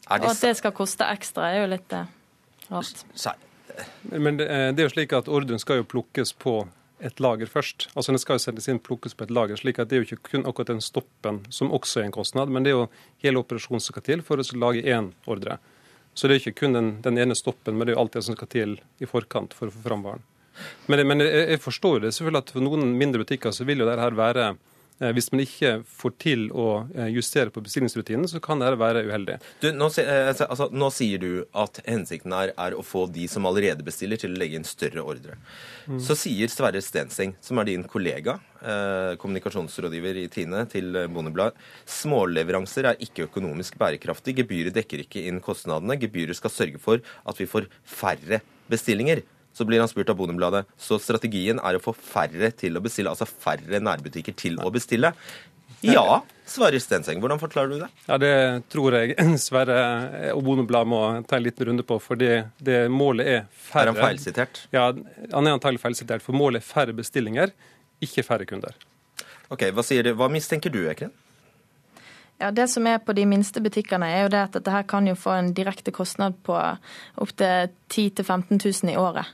S1: Er
S10: Og at det skal koste ekstra, er jo litt eh, rart.
S11: Men eh, det er jo slik at ordren skal jo plukkes på et lager først. Altså Den skal jo sendes inn plukkes på et lager. slik at Det er jo ikke kun akkurat den stoppen som også er en kostnad, men det er jo hele operasjonen som skal til for å lage én ordre. Så det er ikke kun den, den ene stoppen, men det er jo alt det som skal til i forkant for å få fram varen. Men, men jeg, jeg forstår det selvfølgelig at for noen mindre butikker så vil jo dette være Hvis man ikke får til å eh, justere på bestillingsrutinen, så kan det være uheldig.
S1: Du, nå, eh, altså, nå sier du at hensikten er, er å få de som allerede bestiller, til å legge inn større ordre.
S11: Mm.
S1: Så sier Sverre Stenseng, som er din kollega, eh, kommunikasjonsrådgiver i Tine til eh, Bondebladet, småleveranser er ikke økonomisk bærekraftig. Gebyret dekker ikke inn kostnadene. Gebyret skal sørge for at vi får færre bestillinger. Så blir han spurt av Bondebladet så strategien er å få færre til å bestille, altså færre nærbutikker til å bestille. Ja, svarer Stenseng. Hvordan forklarer du det?
S11: Ja, Det tror jeg Sverre og Bondebladet må ta en liten runde på, for det, det målet er færre
S1: Er han feilsitert?
S11: Ja, han er antagelig feilsitert, for målet er færre bestillinger, ikke færre kunder.
S1: Ok, Hva, sier du? hva mistenker du, Ekren?
S10: Ja, Det som er på de minste butikkene, er jo det at dette her kan jo få en direkte kostnad på opptil 10 000-15 000 i året.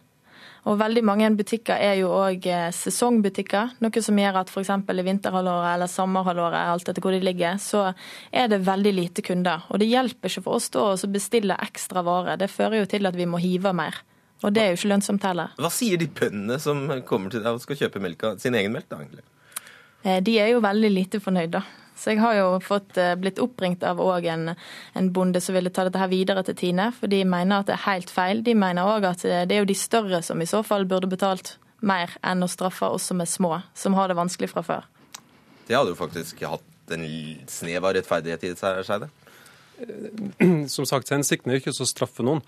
S10: Og veldig mange butikker er jo òg sesongbutikker, noe som gjør at f.eks. i vinterhalvåret eller sommerhalvåret, alt etter hvor de ligger, så er det veldig lite kunder. Og det hjelper ikke for oss da å bestille ekstra varer. Det fører jo til at vi må hive mer. Og det er jo ikke lønnsomt heller.
S1: Hva sier de bøndene som kommer til deg og skal kjøpe melka, sin egen melk? da, egentlig?
S10: Eh, De er jo veldig lite fornøyd, da. Så jeg har jo fått eh, blitt oppringt av en, en bonde som ville ta dette her videre til Tine, for de mener at det er helt feil. De mener òg at eh, det er jo de større som i så fall burde betalt mer enn å straffe oss som er små, som har det vanskelig fra før.
S1: Det hadde jo faktisk hatt en snev av rettferdighet i seg det.
S11: Som sagt, hensikten er jo ikke å straffe noen.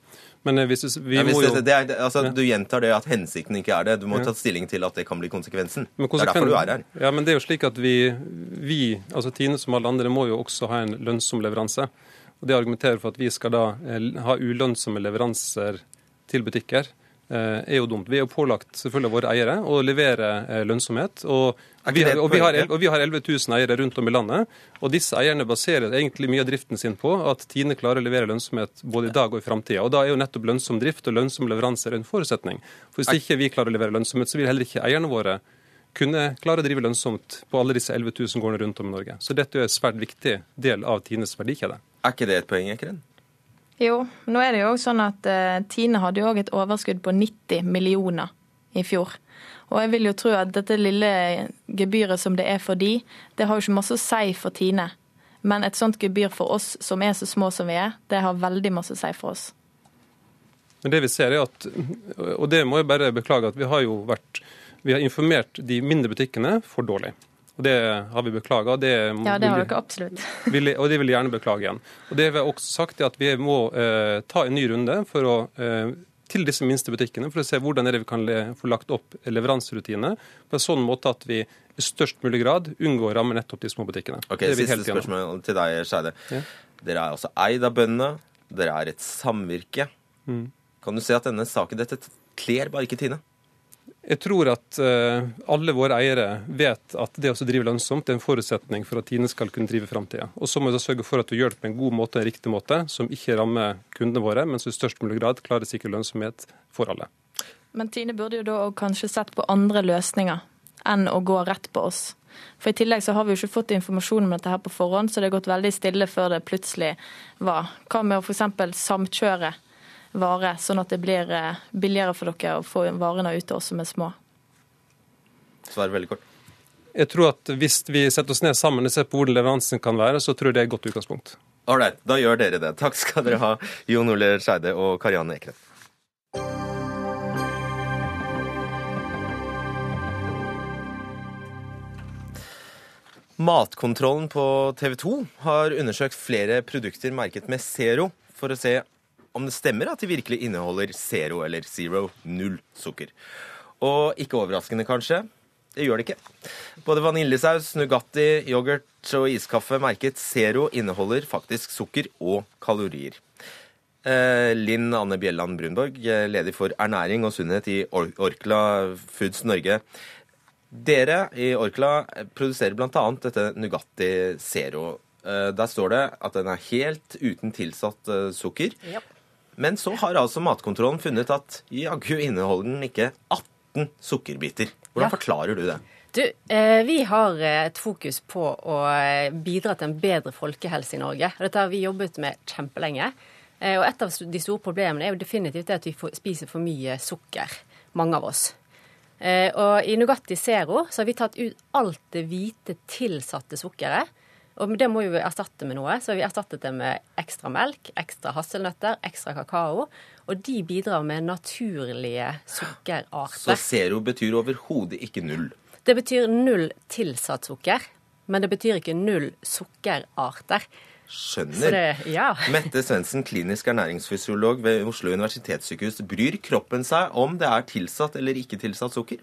S11: Men eh, hvis vi
S1: Ja, hvis
S11: må jo
S1: det, det er, altså,
S11: Ja.
S1: Du gjentar det at hensikten ikke er det. Du må
S11: Ja.
S1: ta stilling til at det kan bli konsekvensen.
S11: Men
S1: Det er derfor du er her.
S11: Ja, men det er jo slik at vi, vi, altså Tine som alle andre, må jo også ha en lønnsom leveranse. Og Det argumenterer for at vi skal da eh, ha ulønnsomme leveranser til butikker, eh, er jo dumt. Vi er jo pålagt selvfølgelig våre eiere å levere eh, lønnsomhet. Og vi, og, vi har, og vi har 11 000 eiere rundt om i landet. Og disse eierne baserer egentlig mye av driften sin på at Tine klarer å levere lønnsomhet både i dag og i framtida. Og da er jo nettopp lønnsom drift og lønnsom leveranser en forutsetning. For hvis ikke vi klarer å levere lønnsomhet, så vil heller ikke eierne våre kunne klare å drive lønnsomt på alle disse 11 000 gårdene rundt om i Norge. Så dette er en svært viktig del av Tines verdikjede.
S1: Er ikke det et poeng, Ekren?
S10: Jo, nå er det jo sånn at eh, Tine hadde jo òg et overskudd på 90 millioner i fjor. Og jeg vil jo tro at dette lille gebyret som det er for de, det har jo ikke masse å si for Tine. Men et sånt gebyr for oss som er så små som vi er, det har veldig masse å si for oss.
S11: Men det vi ser er at, og det må jeg bare beklage, at vi har jo vært vi har informert de mindre butikkene for dårlig. Og Det har vi beklaga.
S10: Ja, det har dere absolutt.
S11: Vil, og det vil jeg gjerne beklage igjen. Og Det vi har også sagt er at vi må eh, ta en ny runde for å, eh, til disse minste butikkene for å se hvordan er det vi kan le, få lagt opp leveranserutiner på en sånn måte at vi i størst mulig grad unngår å ramme nettopp de små butikkene.
S1: Ok, Siste spørsmål til deg, Skeide. Ja. Dere er altså eid av bøndene. Dere er et samvirke. Mm. Kan du se at denne saken dette kler bare ikke Tine?
S11: Jeg tror at uh, alle våre eiere vet at det å drive lønnsomt er en forutsetning for at Tine skal kunne drive i framtida. Og så må vi sørge for at vi gjør det på en god måte, en riktig måte, som ikke rammer kundene våre, men som i størst mulig grad klarer å sikre lønnsomhet for alle.
S10: Men Tine burde jo da kanskje sett på andre løsninger enn å gå rett på oss. For I tillegg så har vi jo ikke fått informasjon om dette her på forhånd, så det har gått veldig stille før det plutselig var. Hva med å f.eks. samkjøre vare, sånn at det blir eh, billigere for dere å få varene ut til oss som er små?
S1: Svar veldig kort.
S11: Jeg tror at Hvis vi setter oss ned sammen og ser på hvordan leveransen kan være, så tror jeg det er et godt utgangspunkt.
S1: Ålreit, da gjør dere det. Takk skal dere ha, Jon Ole Skeide og Karianne Ekrem. Matkontrollen på TV 2 har undersøkt flere produkter merket med Zero for å se om det stemmer at de virkelig inneholder zero eller zero, null sukker. Og ikke overraskende, kanskje, det gjør det ikke. Både vaniljesaus, Nugatti, yoghurt og iskaffe merket Zero inneholder faktisk sukker og kalorier. Eh, Linn Anne Bjelland Brunborg, eh, leder for ernæring og sunnhet i Orkla Foods Norge. Dere i Orkla produserer bl.a. dette Nugatti Zero. Eh, der står det at den er helt uten tilsatt sukker. Yep. Men så har altså matkontrollen funnet at jaggu inneholder den ikke 18 sukkerbiter. Hvordan ja. forklarer du det?
S12: Du, eh, Vi har eh, et fokus på å eh, bidra til en bedre folkehelse i Norge. Dette har vi jobbet med kjempelenge. Og Et av de store problemene er jo definitivt at vi spiser for mye sukker, mange av oss. Og I Nugatti Zero så har vi tatt ut alt det hvite tilsatte sukkeret og det må jo vi erstatte med noe, så vi erstattet det med ekstra melk, ekstra hasselnøtter, ekstra kakao. Og de bidrar med naturlige sukkerarter.
S1: Så zero betyr overhodet ikke null?
S12: Det betyr null tilsatt sukker, men det betyr ikke null sukkerarter.
S1: Skjønner. Det, ja. Mette Svendsen, klinisk ernæringsfysiolog ved Oslo universitetssykehus. Bryr kroppen seg om det er tilsatt eller ikke tilsatt sukker?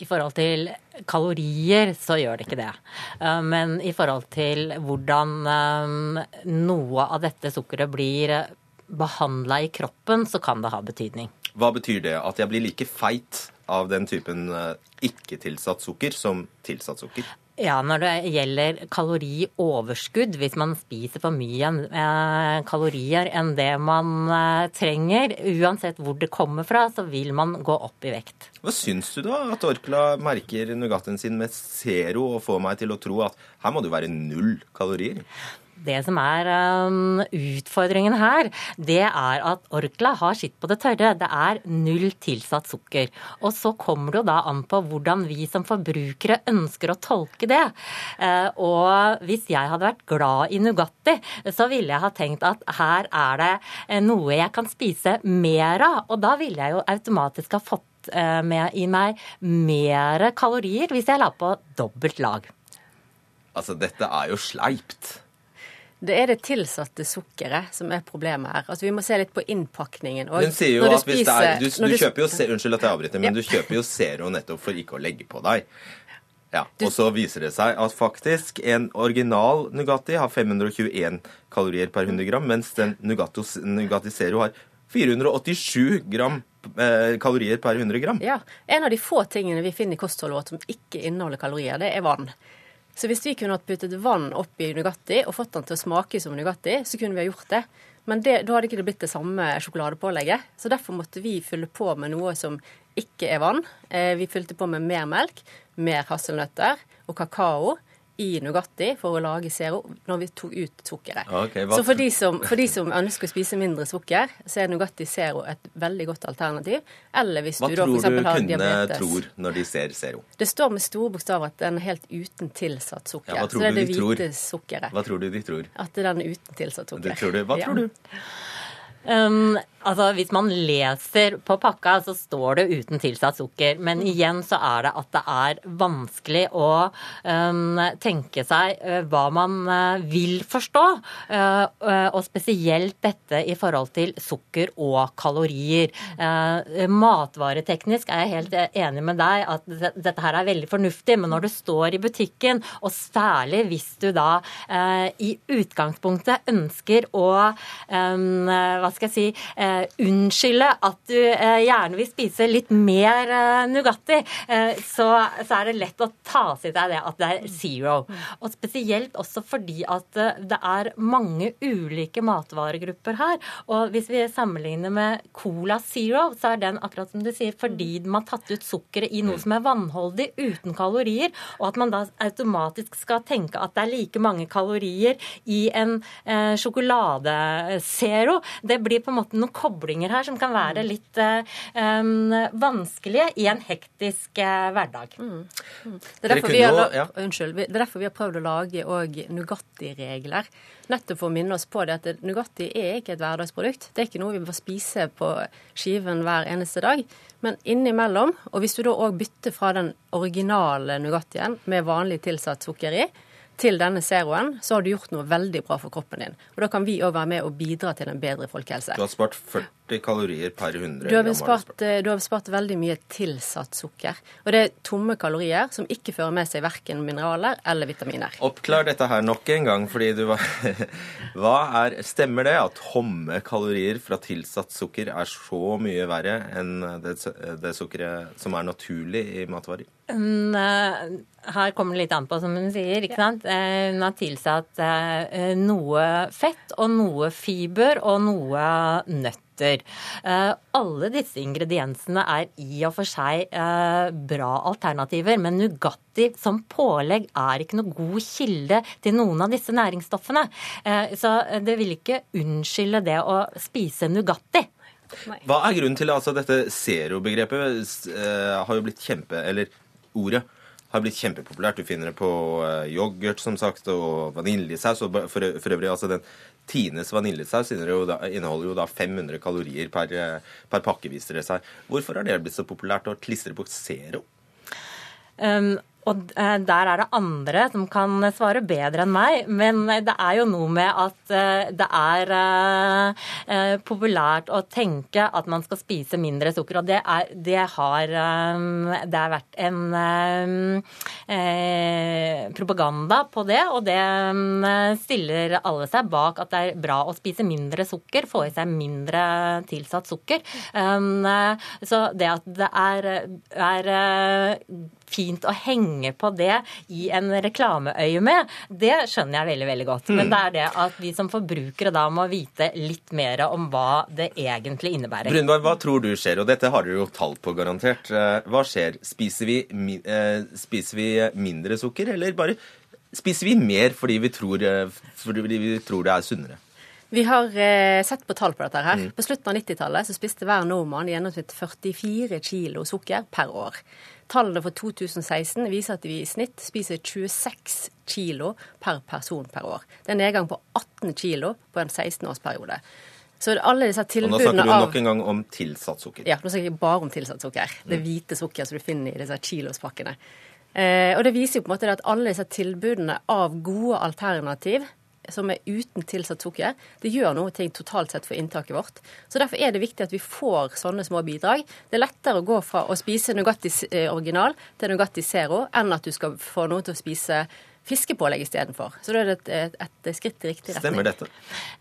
S13: I forhold til kalorier så gjør det ikke det. Eh, men i forhold til hvordan eh, noe av dette sukkeret blir behandla i kroppen, så kan det ha betydning.
S1: Hva betyr det? At jeg blir like feit av den typen eh, ikke-tilsatt sukker som tilsatt sukker?
S13: Ja, når det gjelder kalorioverskudd, hvis man spiser for mye eh, kalorier enn det man eh, trenger, uansett hvor det kommer fra, så vil man gå opp i vekt.
S1: Hva syns du da at Orkla merker Nugattien sin med zero og får meg til å tro at her må det være null kalorier?
S13: Det som er um, utfordringen her, det er at Orkla har sitt på det tørre. Det er null tilsatt sukker. Og så kommer det jo da an på hvordan vi som forbrukere ønsker å tolke det. Uh, og hvis jeg hadde vært glad i Nugatti, så ville jeg ha tenkt at her er det uh, noe jeg kan spise mer av. Og da ville jeg jo automatisk ha fått uh, med i meg mer kalorier hvis jeg la på dobbelt lag.
S1: Altså, dette er jo sleipt.
S12: Det er det tilsatte sukkeret som er problemet her. Altså Vi må se litt på innpakningen.
S1: Og Den sier jo at hvis det er, du, du, du kjøper jo, Unnskyld at jeg avbryter, men ja. du kjøper jo Zero nettopp for ikke å legge på deg. Ja, Og så viser det seg at faktisk en original Nugatti har 521 kalorier per 100 gram, mens den Nugatti, Nugatti Zero har 487 gram eh, kalorier per 100 gram.
S12: Ja, En av de få tingene vi finner i kostholdet vårt som ikke inneholder kalorier, det er vann. Så hvis vi kunne hatt puttet vann oppi Nugatti og fått den til å smake som Nugatti, så kunne vi ha gjort det. Men det, da hadde ikke det blitt det samme sjokoladepålegget. Så derfor måtte vi fylle på med noe som ikke er vann. Eh, vi fylte på med mer melk, mer hasselnøtter og kakao i Nugatti for å lage Zero når vi tok ut sukkeret.
S1: Okay,
S12: så for de, som, for de som ønsker å spise mindre sukker, så er Nugatti Zero et veldig godt alternativ. Eller hvis
S1: Hva
S12: du da f.eks. har diabetes.
S1: Hva tror du kundene tror når de ser Zero?
S12: Det står med store bokstaver at den er helt uten tilsatt sukker.
S1: Ja,
S12: så det er det
S1: de tror?
S12: hvite sukkeret.
S1: Hva tror du de tror?
S12: At den er uten tilsatt sukker.
S1: Det tror du. Hva
S12: Ja.
S1: tror du?
S13: Um, altså Hvis man leser på pakka, så står det uten tilsatt sukker. Men igjen så er det at det er vanskelig å um, tenke seg uh, hva man uh, vil forstå. Uh, og spesielt dette i forhold til sukker og kalorier. Matvareteknisk er jeg helt enig med deg at dette her er veldig fornuftig, men når du står i butikken, og særlig hvis du da i utgangspunktet ønsker å um, hva skal jeg si, unnskylde at du eh, gjerne vil spise litt mer eh, Nugatti, eh, så, så er det lett å ta til deg det at det er zero. Og spesielt også fordi at eh, det er mange ulike matvaregrupper her. Og hvis vi sammenligner med Cola Zero, så er den akkurat som du sier, fordi man har tatt ut sukkeret i noe som er vannholdig, uten kalorier, og at man da automatisk skal tenke at det er like mange kalorier i en eh, sjokolade-zero. Det blir på en måte noen koblinger her som kan være litt eh, um, vanskelige i en hektisk uh, hverdag.
S12: Det er, vi har,
S1: ja.
S12: unnskyld, det er derfor vi har prøvd å lage òg Nugatti-regler. Nettopp for å minne oss på det at Nugatti er ikke et hverdagsprodukt. Det er ikke noe vi bør spise på skiven hver eneste dag. Men innimellom, og hvis du da òg bytter fra den originale Nugattien med vanlig tilsatt sukker i, til denne zeroen, så har du gjort noe veldig bra for kroppen din. Og da kan vi òg være med og bidra til en bedre folkehelse.
S1: Du har spart 40 kalorier per 100
S12: Du har,
S1: gram.
S12: spart, eh, du har spart veldig mye tilsatt sukker. Og det er tomme kalorier som ikke fører med seg verken mineraler eller vitaminer.
S1: Oppklar dette her nok en gang, fordi du var Hva er Stemmer det at tomme kalorier fra tilsatt sukker er så mye verre enn det, det sukkeret som er naturlig i matvarer?
S13: Eh, her kommer det litt an på, som hun sier. ikke sant? Eh, Hun har tilsatt noe fett og noe fiber og noe nøtter. Eh, Alle disse ingrediensene er i og for seg eh, bra alternativer, men Nugatti som pålegg er ikke noe god kilde til noen av disse næringsstoffene. Eh, Så det vil ikke unnskylde det å spise Nugatti.
S1: Hva er grunnen til altså dette zero-begrepet eh, har jo blitt kjempe... Eller ordet har blitt kjempepopulært. Du finner det på eh, yoghurt, som sagt, og vaniljesaus. Og for, øvrig, altså den Tines vaniljesaus inneholder jo da 500 kalorier per, eh, per pakke, viser det seg. Hvorfor har det blitt så populært å klistre på zero?
S13: Um, og eh, der er det andre som kan svare bedre enn meg. Men det er jo noe med at eh, det er eh, eh, populært å tenke at man skal spise mindre sukker. Og det, er, det har eh, Det har vært en eh, eh, propaganda på det. Og det eh, stiller alle seg bak at det er bra å spise mindre sukker, få i seg mindre tilsatt sukker. Eh, så det at det er, er eh, fint å henge på det i en reklameøye med, det skjønner jeg veldig veldig godt. Men det er det at vi som forbrukere da må vite litt mer om hva det egentlig innebærer.
S1: Brunberg, hva tror du skjer? Og dette har dere jo tall på, garantert. Eh, Hva skjer? Spiser vi, eh, spiser vi mindre sukker, eller bare spiser vi mer fordi vi tror, eh, fordi vi tror det er sunnere?
S12: Vi har eh, sett på tall på dette her. På slutten av 90-tallet så spiste hver nordmann i gjennomsnitt 44 kilo sukker per år. Tallene for 2016 viser at vi i snitt spiser 26 kilo per person per år. Det er en nedgang på 18 kilo på en 16-årsperiode. Så alle disse tilbudene
S1: Og nå snakker du
S12: av
S1: nok en gang om tilsatt sukker.
S12: Ja, nå snakker jeg bare om tilsatt sukker. Det hvite sukker som du finner i disse kilospakkene. Eh, og det viser jo på en måte at alle disse tilbudene av gode alternativ som er uten tilsatt sukker, det gjør noe ting totalt sett for inntaket vårt. Så Derfor er det viktig at vi får sånne små bidrag. Det er lettere å gå fra å spise Nugatti original til Nugatti Zero enn at du skal få noen til å spise fiskepålegg istedenfor. Så da er det et, et, et skritt i riktig retning.
S1: Stemmer dette?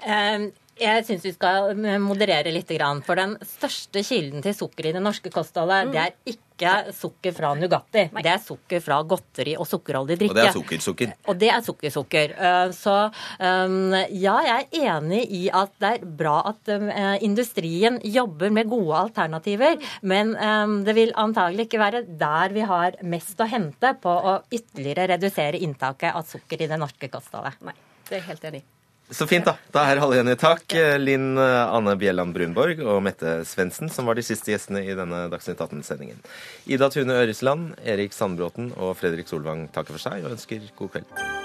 S13: Eh, Jeg syns vi skal moderere litt. For den største kilden til sukker i det norske kostholdet, det er ikke sukker fra Nugatti. Det er sukker fra godteri og sukkerholdig drikke.
S1: Og det er sukkersukker.
S13: Og det er sukkersukker. -sukker. Så um, ja, jeg er enig i at det er bra at eh, industrien jobber med gode alternativer, men det vil antagelig ikke være der vi har mest å hente på å ytterligere redusere inntaket av sukker i det norske kostholdet.
S12: Nei, det er jeg helt enig i.
S1: Så fint, da. Da er alle enige. Takk, Linn Anne Bjelland Brunborg og Mette Svendsen, som var de siste gjestene i denne Dagsnytt 18-sendingen. Ida Tune Øresland, Erik Sandbråten og Fredrik Solvang takker for seg og ønsker god kveld.